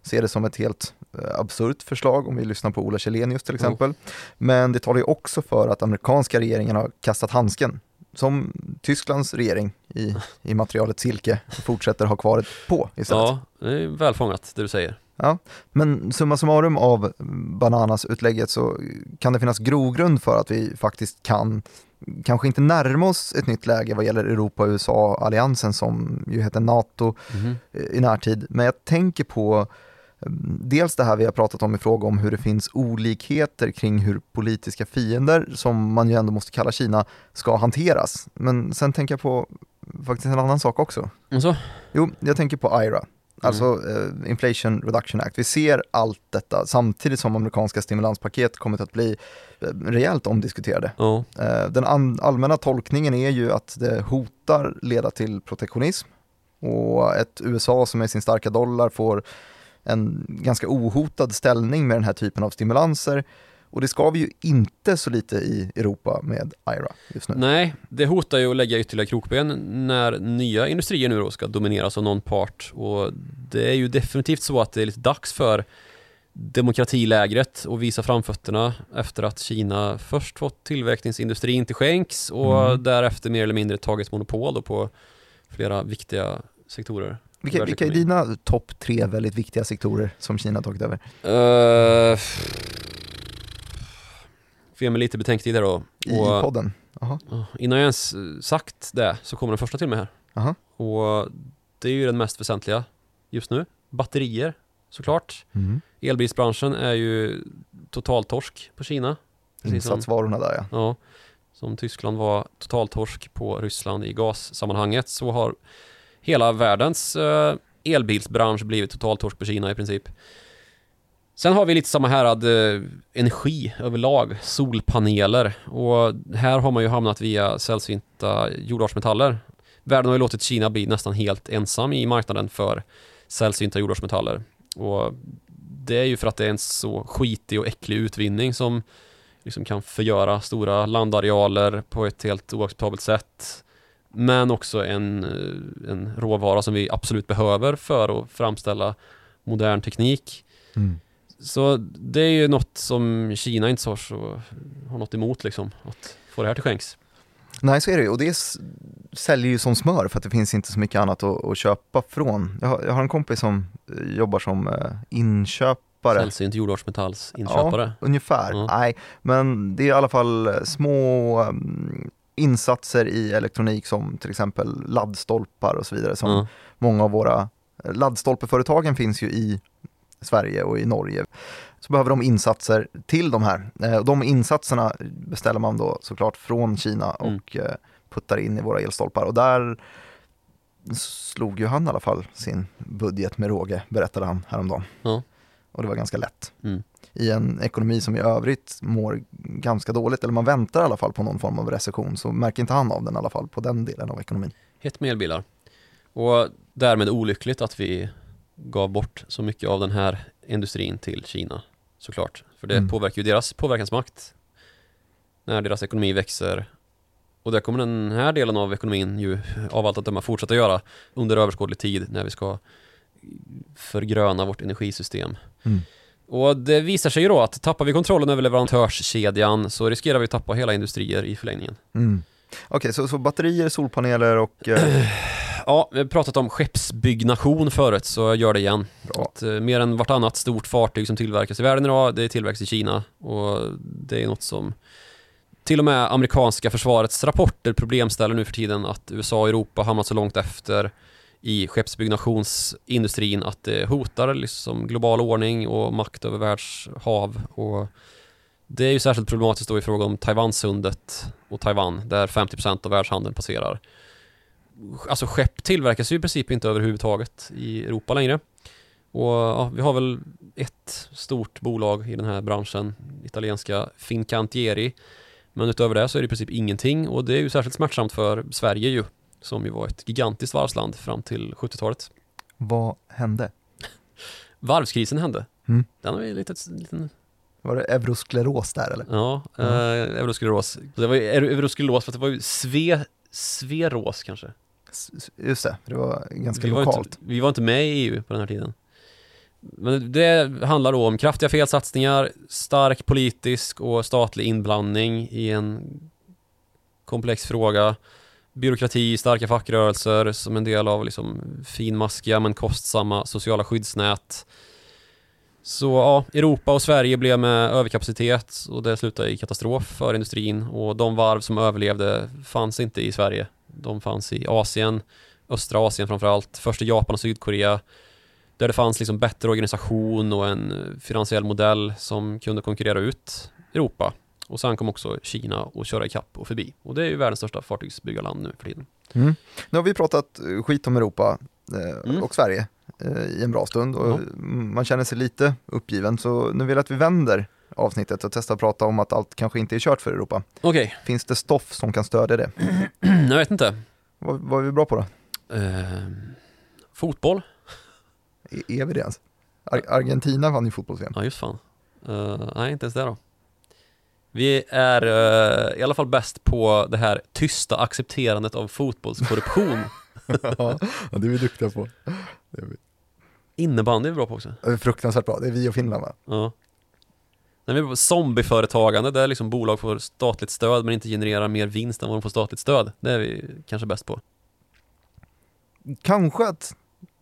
ser det som ett helt eh, absurt förslag om vi lyssnar på Ola Källenius till exempel. Men det talar ju också för att amerikanska regeringen har kastat handsken som Tysklands regering i, i materialet silke fortsätter ha kvar på istället. Ja, det är väl fångat det du säger. Men summa summarum av Bananas-utlägget så kan det finnas grogrund för att vi faktiskt kan kanske inte närma oss ett nytt läge vad gäller Europa och USA-alliansen som ju heter NATO eh, i närtid. Men jag tänker på dels det här vi har pratat om i fråga om hur det finns olikheter kring hur politiska fiender, som man ju ändå måste kalla Kina, ska hanteras. Men sen tänker jag på faktiskt en annan sak också. Och så? Jo, jag tänker på IRA, alltså eh, Inflation Reduction Act. Vi ser allt detta samtidigt som amerikanska stimulanspaket kommit att bli eh, rejält omdiskuterade. Ja. Eh, den allmänna tolkningen är ju att det hotar leda till protektionism och ett USA som med sin starka dollar får en ganska ohotad ställning med den här typen av stimulanser. Och det ska vi ju inte så lite i Europa med IRA just nu. Nej, det hotar ju att lägga ytterligare krokben när nya industrier nu då ska domineras av någon part och det är ju definitivt så att det är lite dags för demokratilägret att visa framfötterna efter att Kina först fått tillverkningsindustrin till skänks och Mm. därefter mer eller mindre tagit monopol på flera viktiga sektorer. Vilka, vilka är dina topp tre väldigt viktiga sektorer som Kina tagit över? Uh, Får ge mig lite betänketid här då. I Och- podden? Jaha. Ja, Innan jag ens eh, sagt det så kommer den första till mig här. Jaha. Och det är ju den mest väsentliga just nu. Batterier, såklart. Mm. Elbilsbranschen är ju totaltorsk på Kina. Insatsvarorna där ja. ja, som Tyskland var totaltorsk på Ryssland i gassammanhanget så har hela världens eh, elbilsbransch blivit totaltorsk på Kina i princip. Sen har vi lite samma härad eh, energi överlag, solpaneler och här har man ju hamnat via sällsynta jordartsmetaller. Världen har ju låtit Kina bli nästan helt ensam i marknaden för sällsynta jordartsmetaller. Och det är ju för att det är en så skitig och äcklig utvinning som liksom kan förgöra stora landarealer på ett helt oacceptabelt sätt. Men också en, eh, en råvara som vi absolut behöver för att framställa modern teknik. Mm. Så det är ju något som Kina inte har, så, har något emot liksom. Att få det här till skänks. Nej, så är det ju. Och det säljer ju som smör för att det finns inte så mycket annat att, att köpa från. Jag har, jag har en kompis som eh, jobbar som eh, inköpare. Sällsynt jordartsmetallsinköpare. Ungefär, Ja. nej. Men det är i alla fall små um, insatser i elektronik som till exempel laddstolpar och så vidare. Som Ja. många av våra eh, laddstolpeföretagen finns ju i Sverige och i Norge. Så behöver de insatser till de här. Eh, och De insatserna beställer man då såklart från Kina Mm. och eh, puttar in i våra elstolpar. Och där slog ju han i alla fall sin budget med råge, berättade han häromdagen. Ja. Och det var ganska lätt. Mm. I en ekonomi som i övrigt mår ganska dåligt, eller man väntar i alla fall på någon form av recession, så märker inte han av den i alla fall på den delen av ekonomin. Hett med elbilar. Och därmed olyckligt att vi gav bort så mycket av den här industrin till Kina såklart. För det Mm. påverkar ju deras påverkansmakt när deras ekonomi växer. Och det kommer den här delen av ekonomin ju av allt att döma fortsätta göra under överskådlig tid när vi ska förgröna vårt energisystem. Mm. Och det visar sig ju då att tappar vi kontrollen över leverantörskedjan så riskerar vi att tappa hela industrier i förlängningen. Mm. Okej, så, så batterier, solpaneler och... Eh, Ja, vi har pratat om skeppsbyggnation förut så jag gör det igen. Att, eh, mer än vartannat stort fartyg som tillverkas i världen idag, det tillverkas i Kina och det är något som till och med amerikanska försvarets rapporter problemställer nu för tiden att USA och Europa hamnat så långt efter i skeppsbyggnationsindustrin att det hotar liksom global ordning och makt över världshav och det är ju särskilt problematiskt då i fråga om Taiwansundet och Taiwan där 50% av världshandeln passerar. Alltså skepp tillverkas ju i princip inte överhuvudtaget i Europa längre. Och ja, vi har väl ett stort bolag i den här branschen, italienska Fincantieri. Men utöver det så är det i princip ingenting och det är ju särskilt smärtsamt för Sverige ju, som ju var ett gigantiskt varvsland fram till 70-talet. Vad hände? Varvskrisen hände. Mm. Den har vi lite, liten, Var det euroskleros där eller? ja, Ja. eh, euroskleros. Det var ju euro- euroskleros för att det var ju sve, sveros kanske. Just det, det var ganska vi var, lokalt. inte, vi var inte med i EU på den här tiden. Men det handlar då om kraftiga felsatsningar, stark politisk och statlig inblandning i en komplex fråga, byråkrati, starka fackrörelser som en del av liksom finmaskiga men kostsamma sociala skyddsnät. Så ja, Europa och Sverige blev med överkapacitet och det slutade i katastrof för industrin och de varv som överlevde fanns inte i Sverige. De fanns i Asien, östra Asien framförallt, först i Japan och Sydkorea där det fanns liksom bättre organisation och en finansiell modell som kunde konkurrera ut Europa. Och sen kom också Kina och köra ikapp och förbi. Och det är ju världens största fartygsbyggarland nu för tiden. Mm. Nu har vi pratat eh, skit om Europa eh, Mm. och Sverige eh, i en bra stund och Ja. man känner sig lite uppgiven så nu vill jag att vi vänder avsnittet och testar att prata om att allt kanske inte är kört för Europa. Okej, Finns det stoff som kan stödja det? jag vet inte. Vad, vad är vi bra på då? Ehm, fotboll? Är, är vi det ens? Ar Argentina vann ju fotbolls-VM. Ja, just fan. Eh, nej, inte ens det då. Vi är eh, i alla fall bäst på det här tysta accepterandet av fotbollskorruption. ja, det är vi duktiga på. Det är vi. Innebandy är vi bra på också. Det är fruktansvärt bra, det är vi och Finland va? Ja. När vi är på zombieföretagande där liksom bolag får statligt stöd men inte genererar mer vinst än vad de får statligt stöd. Det är vi kanske bäst på. Kanske att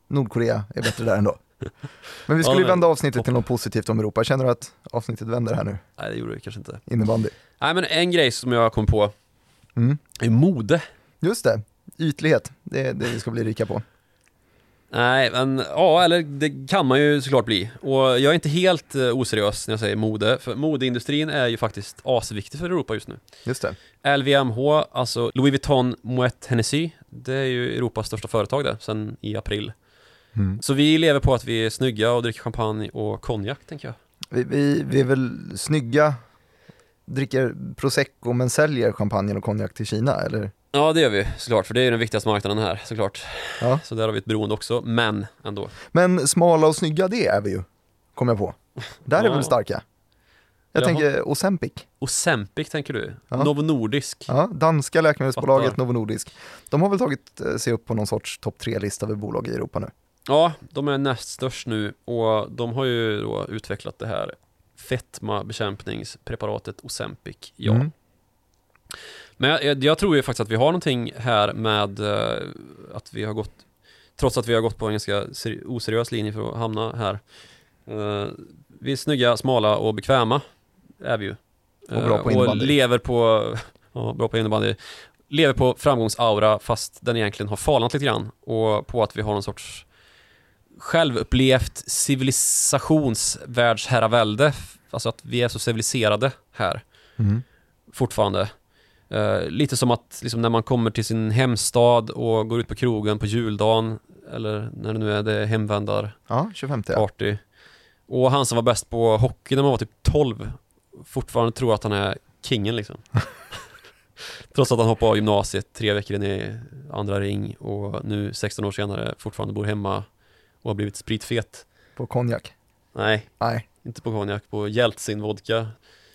Nordkorea är bättre där ändå. Men vi skulle Ja, men- vända avsnittet till något positivt om Europa. Känner du att avsnittet vänder här nu? Nej, det gjorde vi kanske inte. Innebandy. Nej, men en grej som jag kom på Mm. är mode. Just det, ytlighet. Det är det vi ska bli rika på. Nej, men ja, eller det kan man ju såklart bli. Och jag är inte helt eh, oseriös när jag säger mode, för modeindustrin är ju faktiskt asviktig för Europa just nu. Just det. LVMH, alltså Louis Vuitton Moet Hennessy, det är ju Europas största företag det, sen i april. Mm. Så vi lever på att vi är snygga och dricker champagne och konjak, tänker jag. Vi, vi, vi är väl snygga, dricker prosecco men säljer champagne och konjak till Kina, eller? Ja, det gör vi såklart, för det är den viktigaste marknaden här, såklart. Ja. Så där har vi ett beroende också, men ändå. Men smala och snygga, det är vi ju, kom jag på. Där är Ja. vi väl starka. Jag Jaha. tänker Ozempic. Ozempic tänker du? Ja. Novo Nordisk? Ja, danska läkemedelsbolaget Fattar. Novo Nordisk. De har väl tagit eh, sig upp på någon sorts topp tre-lista över bolag i Europa nu. Ja, de är näst störst nu och de har ju då utvecklat det här fetmabekämpningspreparatet Ozempic, ja. Mm. Men jag, jag, tror ju faktiskt att vi har någonting här med uh, att vi har gått, trots att vi har gått på en ganska oseriös linje för att hamna här. Uh, vi är snygga, smala och bekväma, är vi ju. Och bra på innebandy. Och lever på, ja, bra på innebandy. Lever på framgångsaura fast den egentligen har falnat lite grann. Och på att vi har någon sorts självupplevt civilisationsvärldsherravälde. Alltså att vi är så civiliserade här. Mm. Fortfarande. Uh, lite som att liksom, när man kommer till sin hemstad och går ut på krogen på juldagen eller när det nu är det hemvändar Ja, 25 party. Och han som var bäst på hockey när man var typ 12 fortfarande tror att han är kingen liksom. Trots att han hoppade av gymnasiet tre veckor in i andra ring och nu 16 år senare fortfarande bor hemma och har blivit spritfet. På konjak? Nej, Nej. inte på konjak, på Jeltsin-vodka.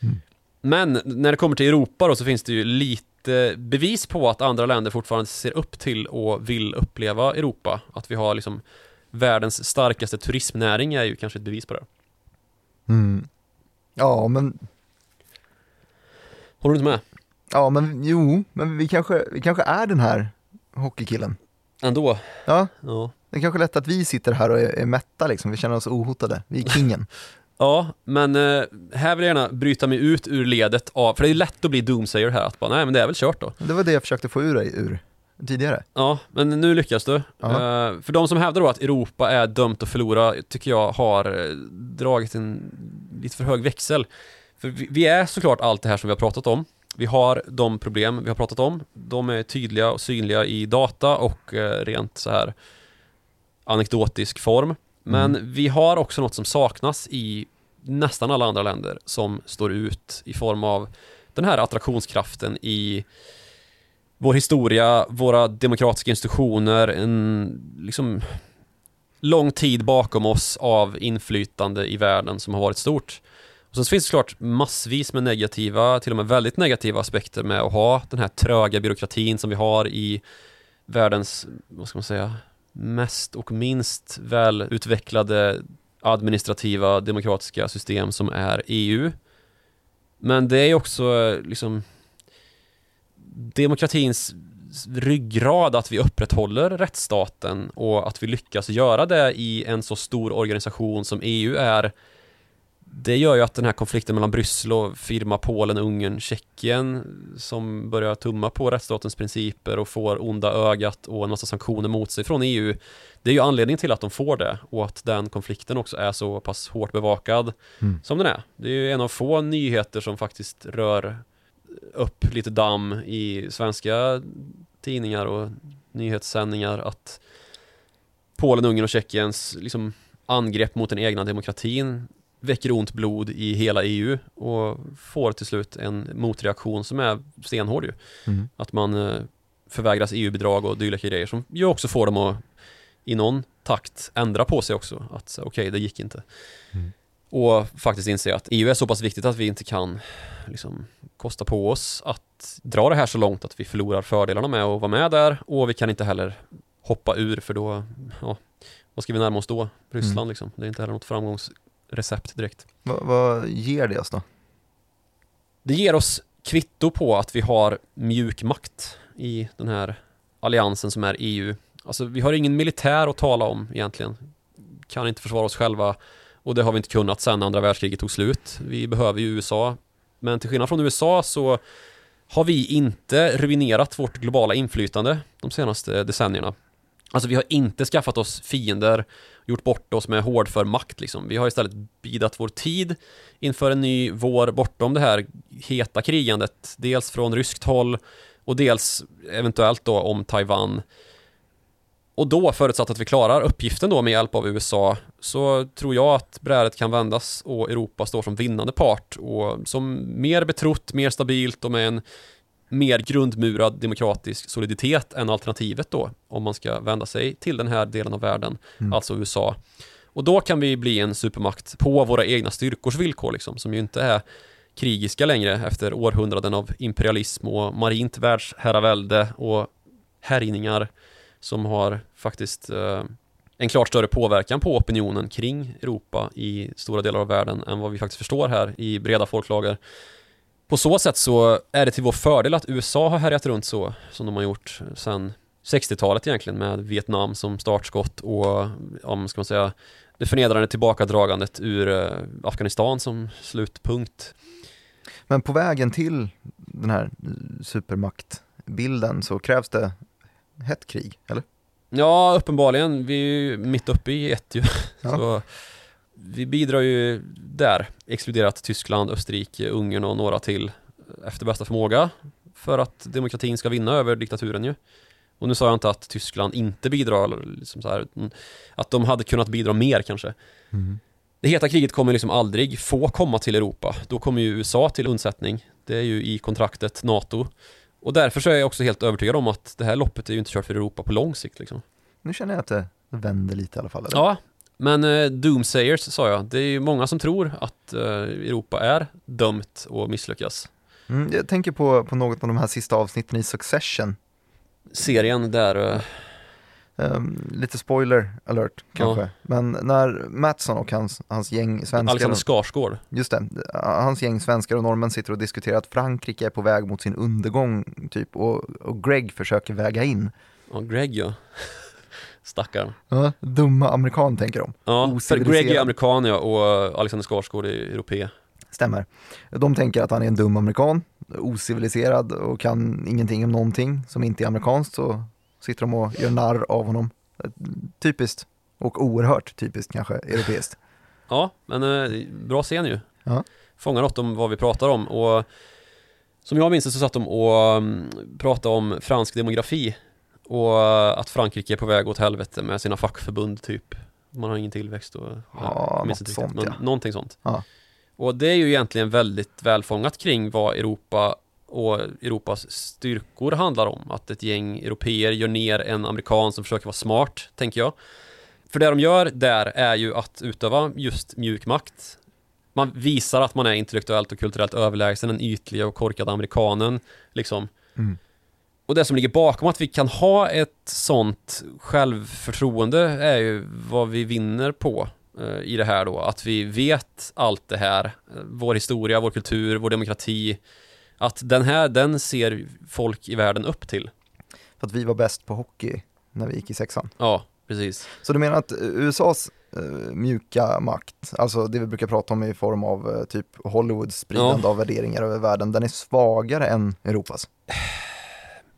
Mm. Men när det kommer till Europa då så finns det ju lite bevis på att andra länder fortfarande ser upp till och vill uppleva Europa. Att vi har liksom världens starkaste turismnäring är ju kanske ett bevis på det. Mm. Ja, men... Håller du inte med? Ja, men jo, men vi kanske, vi kanske är den här hockeykillen. Ändå? Ja. ja. Det är kanske lätt att vi sitter här och är, är mätta liksom, vi känner oss ohotade. Vi är kingen. Ja, men eh, här vill jag gärna bryta mig ut ur ledet av, för det är lätt att bli doomsayer här, att bara, nej men det är väl kört då. Det var det jag försökte få ur dig ur tidigare. Ja, men nu lyckas du. Uh, för de som hävdar då att Europa är dömt att förlora, tycker jag har eh, dragit en lite för hög växel. För vi, vi är såklart allt det här som vi har pratat om. Vi har de problem vi har pratat om. De är tydliga och synliga i data och rent så här anekdotisk form. Men mm. vi har också något som saknas i nästan alla andra länder som står ut i form av den här attraktionskraften i vår historia, våra demokratiska institutioner, en liksom lång tid bakom oss av inflytande i världen som har varit stort. Och sen finns det såklart massvis med negativa, till och med väldigt negativa aspekter med att ha den här tröga byråkratin som vi har i världens, vad ska man säga, mest och minst välutvecklade administrativa demokratiska system som är EU. Men det är också liksom demokratins ryggrad att vi upprätthåller rättsstaten och att vi lyckas göra det i en så stor organisation som EU är det gör ju att den här konflikten mellan Bryssel och firma Polen, Ungern, Tjeckien som börjar tumma på rättsstatens principer och får onda ögat och en massa sanktioner mot sig från EU det är ju anledningen till att de får det och att den konflikten också är så pass hårt bevakad mm. som den är. Det är ju en av få nyheter som faktiskt rör upp lite damm i svenska tidningar och nyhetssändningar att Polen, Ungern och Tjeckiens liksom angrepp mot den egna demokratin väcker ont blod i hela EU och får till slut en motreaktion som är stenhård ju. Mm. Att man eh, förvägras EU-bidrag och dylika grejer som ju också får dem att i någon takt ändra på sig också. Att okej, okay, det gick inte. Mm. Och faktiskt inse att EU är så pass viktigt att vi inte kan liksom, kosta på oss att dra det här så långt att vi förlorar fördelarna med att vara med där och vi kan inte heller hoppa ur för då, ja, vad ska vi närma oss då? Ryssland mm. liksom. Det är inte heller något framgångsrecept direkt. Va, vad ger det oss då? Det ger oss kvitto på att vi har mjuk makt i den här alliansen som är EU. Alltså vi har ingen militär att tala om egentligen. Kan inte försvara oss själva och det har vi inte kunnat sedan andra världskriget tog slut. Vi behöver ju USA. Men till skillnad från USA så har vi inte ruinerat vårt globala inflytande de senaste decennierna. Alltså vi har inte skaffat oss fiender, gjort bort oss med hårdför makt liksom. Vi har istället bidat vår tid inför en ny vår bortom det här heta krigandet. Dels från ryskt håll och dels eventuellt då om Taiwan och då, förutsatt att vi klarar uppgiften då med hjälp av USA, så tror jag att brädet kan vändas och Europa står som vinnande part och som mer betrott, mer stabilt och med en mer grundmurad demokratisk soliditet än alternativet då, om man ska vända sig till den här delen av världen, mm. alltså USA. Och då kan vi bli en supermakt på våra egna styrkors villkor liksom, som ju inte är krigiska längre efter århundraden av imperialism och marint världsherravälde och härjningar som har faktiskt eh, en klart större påverkan på opinionen kring Europa i stora delar av världen än vad vi faktiskt förstår här i breda folklager På så sätt så är det till vår fördel att USA har härjat runt så som de har gjort sedan 60-talet egentligen med Vietnam som startskott och, om ska man säga, det förnedrande tillbakadragandet ur eh, Afghanistan som slutpunkt. Men på vägen till den här supermaktbilden så krävs det hett krig, eller? Ja, uppenbarligen. Vi är ju mitt uppe i ett ju. Ja. Så vi bidrar ju där, exkluderat Tyskland, Österrike, Ungern och några till efter bästa förmåga för att demokratin ska vinna över diktaturen ju. Och nu sa jag inte att Tyskland inte bidrar, liksom så här, utan att de hade kunnat bidra mer kanske. Det heta kriget kommer liksom aldrig få komma till Europa. Då kommer ju USA till undsättning. Det är ju i kontraktet NATO. Och därför så är jag också helt övertygad om att det här loppet är ju inte kört för Europa på lång sikt liksom. Nu känner jag att det vänder lite i alla fall. Eller? Ja, men eh, Doomsayers sa jag. Det är ju många som tror att eh, Europa är dömt att misslyckas. Mm, jag tänker på, på något av de här sista avsnitten i Succession. Serien där, eh, Ehm, lite spoiler alert kanske. Men när Mattsson och hans, hans gäng svenskar, Alexander Skarsgård. just det, hans gäng svenskar och norrmän sitter och diskuterar att Frankrike är på väg mot sin undergång typ och, och Greg försöker väga in. Ja, Greg ja. Stackarn. Ja, dumma amerikan tänker de. Ja, för. Greg är amerikan ja, och Alexander Skarsgård är europé. Stämmer. De tänker att han är en dum amerikan, ociviliserad och kan ingenting om någonting som inte är amerikanskt så sitter de och gör narr av honom. Typiskt och oerhört typiskt kanske europeiskt. Ja, men eh, bra scen ju. Ja. Fångar något om vad vi pratar om och som jag minns det så satt de och um, pratade om fransk demografi och att Frankrike är på väg åt helvete med sina fackförbund typ. Man har ingen tillväxt och Ja, något sånt, men ja. någonting sånt. Ja. Och det är ju egentligen väldigt välfångat kring vad Europa och Europas styrkor handlar om. Att ett gäng europeer gör ner en amerikan som försöker vara smart, tänker jag. För det de gör där är ju att utöva just mjuk makt. Man visar att man är intellektuellt och kulturellt överlägsen den ytliga och korkade amerikanen, liksom. Mm. Och det som ligger bakom att vi kan ha ett sånt självförtroende är ju vad vi vinner på eh, i det här då. Att vi vet allt det här, eh, vår historia, vår kultur, vår demokrati. Att den här, den ser folk i världen upp till. För att vi var bäst på hockey när vi gick i sexan. Ja, precis. Så du menar att USAs eh, mjuka makt, alltså det vi brukar prata om i form av eh, typ Hollywoods spridande av värderingar över världen, den är svagare än Europas?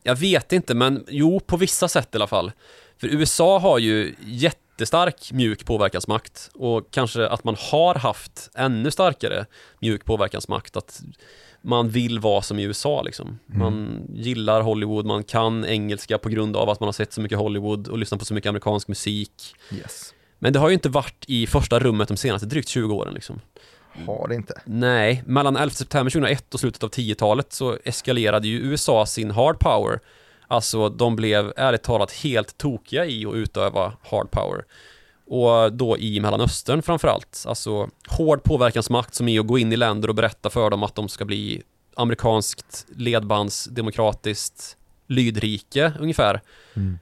Jag vet inte, men jo, på vissa sätt i alla fall. För USA har ju jättestark mjuk påverkansmakt och kanske att man har haft ännu starkare mjuk påverkansmakt. Att man vill vara som i USA liksom. Man gillar Hollywood, man kan engelska på grund av att man har sett så mycket Hollywood och lyssnat på så mycket amerikansk musik. Yes. Men det har ju inte varit i första rummet de senaste drygt 20 åren liksom. Har det inte. Nej, mellan 11 september 2001 och slutet av 10-talet så eskalerade ju USA sin hard power. Alltså de blev ärligt talat helt tokiga i att utöva hard power. Och då i Mellanöstern framförallt. Alltså hård påverkansmakt som är att gå in i länder och berätta för dem att de ska bli amerikanskt ledbandsdemokratiskt lydrike ungefär. Mm.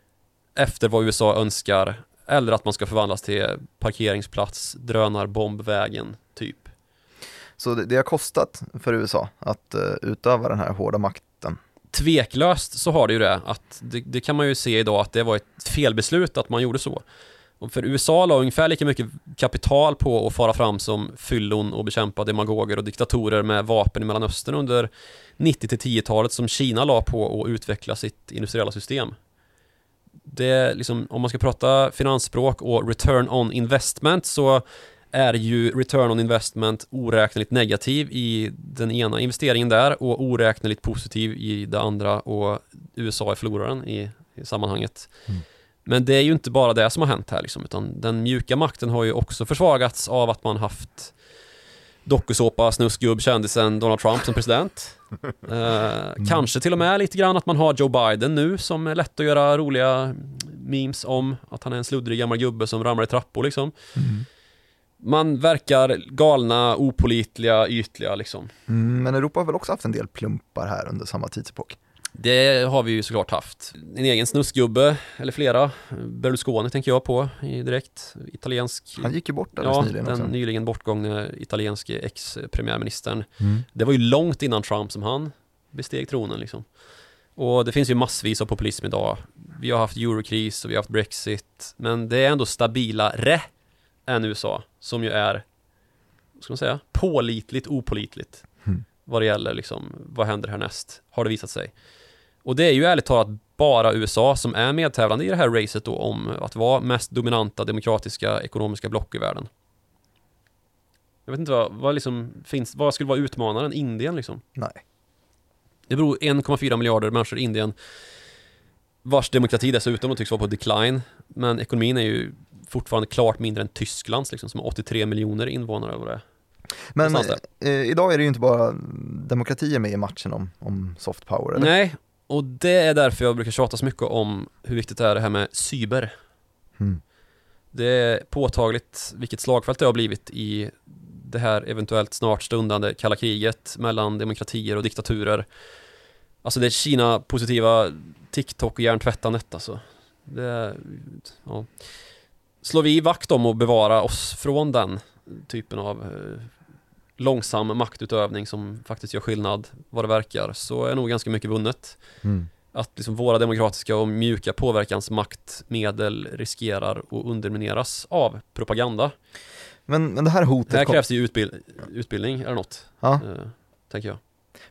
Efter vad USA önskar. Eller att man ska förvandlas till parkeringsplats, drönarbombvägen. Så det, det har kostat för USA att eh, utöva den här hårda makten. tveklöst så har det ju det att det, det kan man ju se idag att det var ett felbeslut att man gjorde så. Och för USA la ungefär lika mycket kapital på att fara fram som fyllon och bekämpa demagoger och diktatorer med vapen i Mellanöstern under 90 till 10-talet som Kina la på att utveckla sitt industriella system. Det är liksom, om man ska prata finansspråk och return on investment så är ju return on investment oräkneligt negativ i den ena investeringen där och oräkneligt positiv i det andra och USA är förloraren i, i sammanhanget. Mm. Men det är ju inte bara det som har hänt här liksom, utan den mjuka makten har ju också försvagats av att man haft dokusåpa, snuskgubb, kändisen Donald Trump som president. Eh, Kanske till och med lite grann att man har Joe Biden nu som är lätt att göra roliga memes om. Att han är en sluddrig gammal gubbe som ramlar i trappor liksom. Man verkar galna, opolitliga, ytliga liksom. Mm, men Europa har väl också haft en del plumpar här under samma tidsepok? Det har vi ju såklart haft. En egen snusgubbe, eller flera. Berlusconi tänker jag på direkt. Italiensk... Han gick ju bort alldeles ja, nyligen den också. nyligen bortgångne italienske ex-premiärministern. Mm. Det var ju långt innan Trump som han besteg tronen liksom. Och det finns ju massvis av populism idag. Vi har haft eurokris och vi har haft Brexit. Men det är ändå stabilare än USA, som ju är, vad ska man säga, pålitligt opålitligt. Mm. Vad det gäller liksom, vad händer härnäst, har det visat sig. Och det är ju ärligt talat bara USA som är medtävlande i det här racet då om att vara mest dominanta demokratiska ekonomiska block i världen. Jag vet inte vad, vad liksom finns, vad skulle vara utmanaren? Indien liksom? Nej. Det beror 1,4 miljarder människor i Indien vars demokrati dessutom tycks vara på decline. Men ekonomin är ju fortfarande klart mindre än Tysklands liksom, som har 83 miljoner invånare. Vad det. Men Någonstans eh, idag är det ju inte bara demokratier med i matchen om, om soft power, eller? Nej, och det är därför jag brukar tjata så mycket om hur viktigt det är det här med cyber. Mm. Det är påtagligt vilket slagfält det har blivit i det här eventuellt snart stundande kalla kriget mellan demokratier och diktaturer. Alltså det är Kina-positiva TikTok och hjärntvättandet alltså. Det, ja. Slår vi vakt om att bevara oss från den typen av eh, långsam maktutövning som faktiskt gör skillnad vad det verkar så är nog ganska mycket vunnet. Mm. Att liksom våra demokratiska och mjuka påverkansmaktmedel riskerar att undermineras av propaganda. Men, men det här hotet, Här kom, krävs det ju utbild utbildning eller något, ja, eh, tänker jag.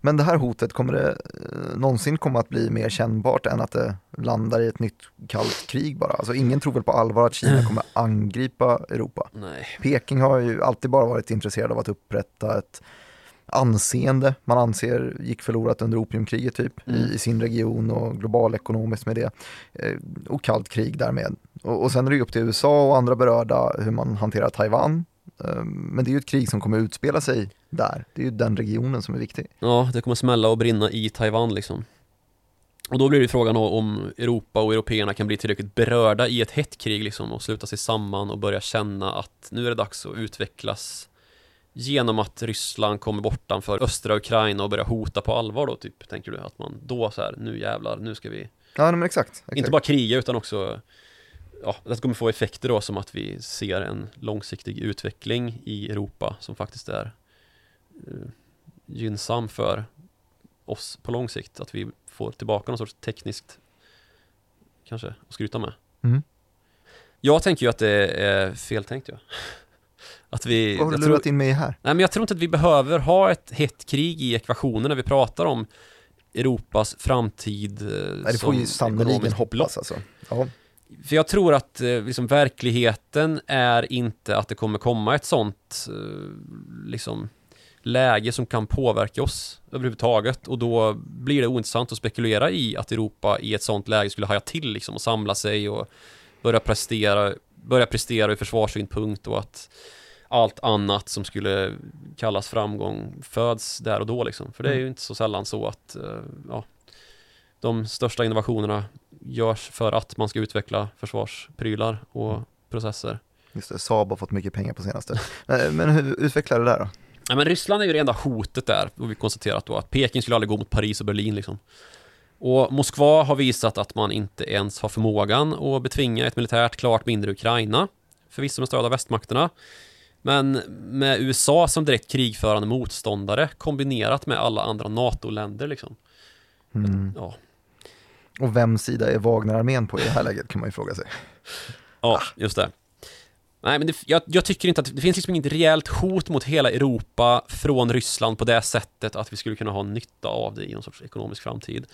Men det här hotet, kommer det eh, någonsin komma att bli mer kännbart än att det landar i ett nytt kallt krig bara? Alltså ingen tror väl på allvar att Kina kommer angripa Europa? Nej. Peking har ju alltid bara varit intresserad av att upprätta ett anseende man anser gick förlorat under opiumkriget typ Mm. i, sin region och globalekonomiskt med det. Eh, och kallt krig därmed. Och, och sen är det ju upp till USA och andra berörda hur man hanterar Taiwan. Eh, men det är ju ett krig som kommer utspela sig där. Det är ju den regionen som är viktig. Ja, det kommer smälla och brinna i Taiwan liksom. Och då blir det frågan om Europa och européerna kan bli tillräckligt berörda i ett hett krig liksom och sluta sig samman och börja känna att nu är det dags att utvecklas genom att Ryssland kommer bortanför östra Ukraina och börjar hota på allvar då typ, tänker du? Att man då så här, nu jävlar, nu ska vi Ja men exakt. exakt. inte bara kriga utan också Ja, det kommer få effekter då som att vi ser en långsiktig utveckling i Europa som faktiskt är gynnsam för oss på lång sikt. Att vi får tillbaka någon sorts tekniskt kanske att skryta med. Mm. Jag tänker ju att det är feltänkt ja. Att vi... Vad har du jag tror- lurat in mig här? Nej men jag tror inte att vi behöver ha ett hett krig i ekvationen när vi pratar om Europas framtid eh, Nej, det får ju sannerligen hoppas alltså. Ja. För jag tror att eh, liksom, verkligheten är inte att det kommer komma ett sånt eh, liksom, läge som kan påverka oss överhuvudtaget och då blir det ointressant att spekulera i att Europa i ett sånt läge skulle haja till liksom, och samla sig och börja prestera, börja prestera ur försvarssynpunkt och att allt annat som skulle kallas framgång föds där och då liksom. För det är ju inte så sällan så att eh, ja, de största innovationerna görs för att man ska utveckla försvarsprylar och processer. Just det, Saab har fått mycket pengar på senaste. Eh, Men hur utvecklar det där då? Ja, men Ryssland är ju det enda hotet där och vi konstaterat då att Peking skulle aldrig gå mot Paris och Berlin liksom. Och Moskva har visat att man inte ens har förmågan att betvinga ett militärt klart mindre Ukraina, förvisso med stöd av västmakterna. Men med USA som direkt krigförande motståndare kombinerat med alla andra NATO-länder liksom. Mm. Ja, Och vems sida är Wagnerarmén på i det här läget kan man ju fråga sig. Ja, just det. Nej, men det, jag, jag tycker inte att det finns liksom inget rejält hot mot hela Europa från Ryssland på det sättet att vi skulle kunna ha nytta av det i någon sorts ekonomisk framtid.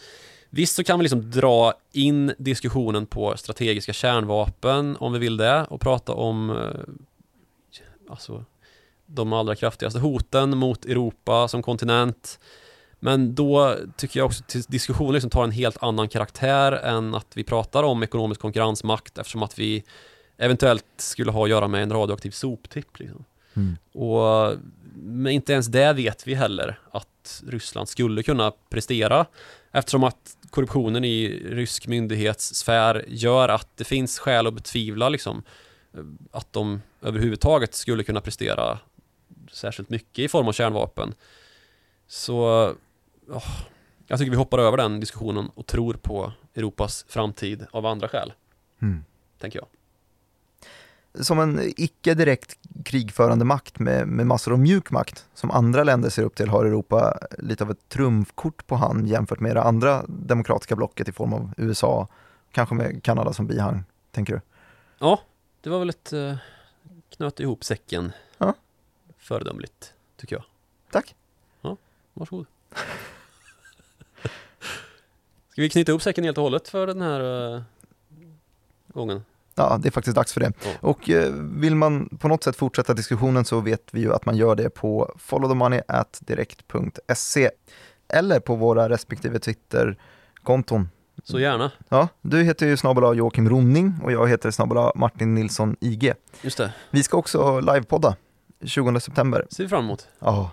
Visst så kan vi liksom dra in diskussionen på strategiska kärnvapen om vi vill det och prata om eh, alltså de allra kraftigaste hoten mot Europa som kontinent. Men då tycker jag också att diskussionen liksom tar en helt annan karaktär än att vi pratar om ekonomisk konkurrensmakt eftersom att vi eventuellt skulle ha att göra med en radioaktiv soptipp. Liksom. Mm. Och men inte ens det vet vi heller att Ryssland skulle kunna prestera eftersom att korruptionen i rysk myndighetssfär gör att det finns skäl att betvivla liksom, att de överhuvudtaget skulle kunna prestera särskilt mycket i form av kärnvapen. Så åh, Jag tycker vi hoppar över den diskussionen och tror på Europas framtid av andra skäl, Mm. tänker jag. Som en icke direkt krigförande makt med, med massor av mjuk makt som andra länder ser upp till har Europa lite av ett trumfkort på hand jämfört med det andra demokratiska blocket i form av USA, kanske med Kanada som bihang, tänker du? Ja, det var väl ett uh, knöt ihop säcken Ja. föredömligt, tycker jag. Tack. Varsågod. Ska vi knyta ihop säcken helt och hållet för den här eh, gången? Ja, det är faktiskt dags för det. Ja. Och eh, vill man på något sätt fortsätta diskussionen så vet vi ju att man gör det på followthemoney.direkt.se eller på våra respektive Twitter-konton. Så gärna. Ja, du heter ju snabel Joakim Ronning och jag heter snabel Martin Nilsson IG. Just det, Vi ska också livepodda 20 september. ser vi fram emot. Ja,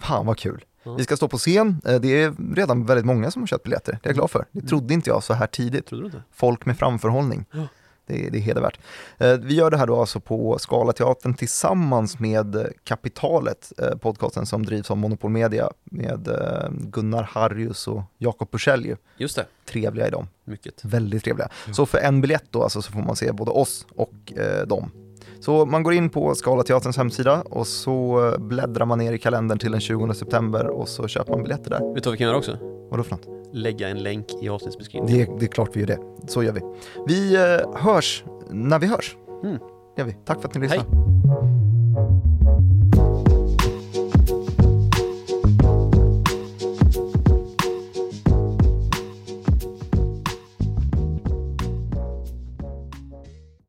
fan vad kul. Vi ska stå på scen. Eh, Det är redan väldigt många som har köpt biljetter. Det är jag glad för. Det trodde inte jag så här tidigt. Folk med framförhållning. Ja. Det, är- det är hedervärt. Eh, Vi gör det här då alltså på Scalateatern tillsammans med Kapitalet, eh, podcasten som drivs av Monopol Media med eh, Gunnar Harrius och Jakob Bursell ju. Just det, Trevliga är de. mycket. Väldigt trevliga. Så för en biljett då alltså så får man se både oss och eh, dem. Så man går in på Scalateaterns hemsida och så eh, bläddrar man ner i kalendern till den 20 september och så köper man biljetter där. Vet du vad vi kan göra också? Vadå för något? Lägga en länk i avsnittsbeskrivningen. Det är, det är klart vi gör det. Så gör vi. Vi eh, hörs när vi hörs. Mm. Det gör vi. Tack för att ni Hej. lyssnar.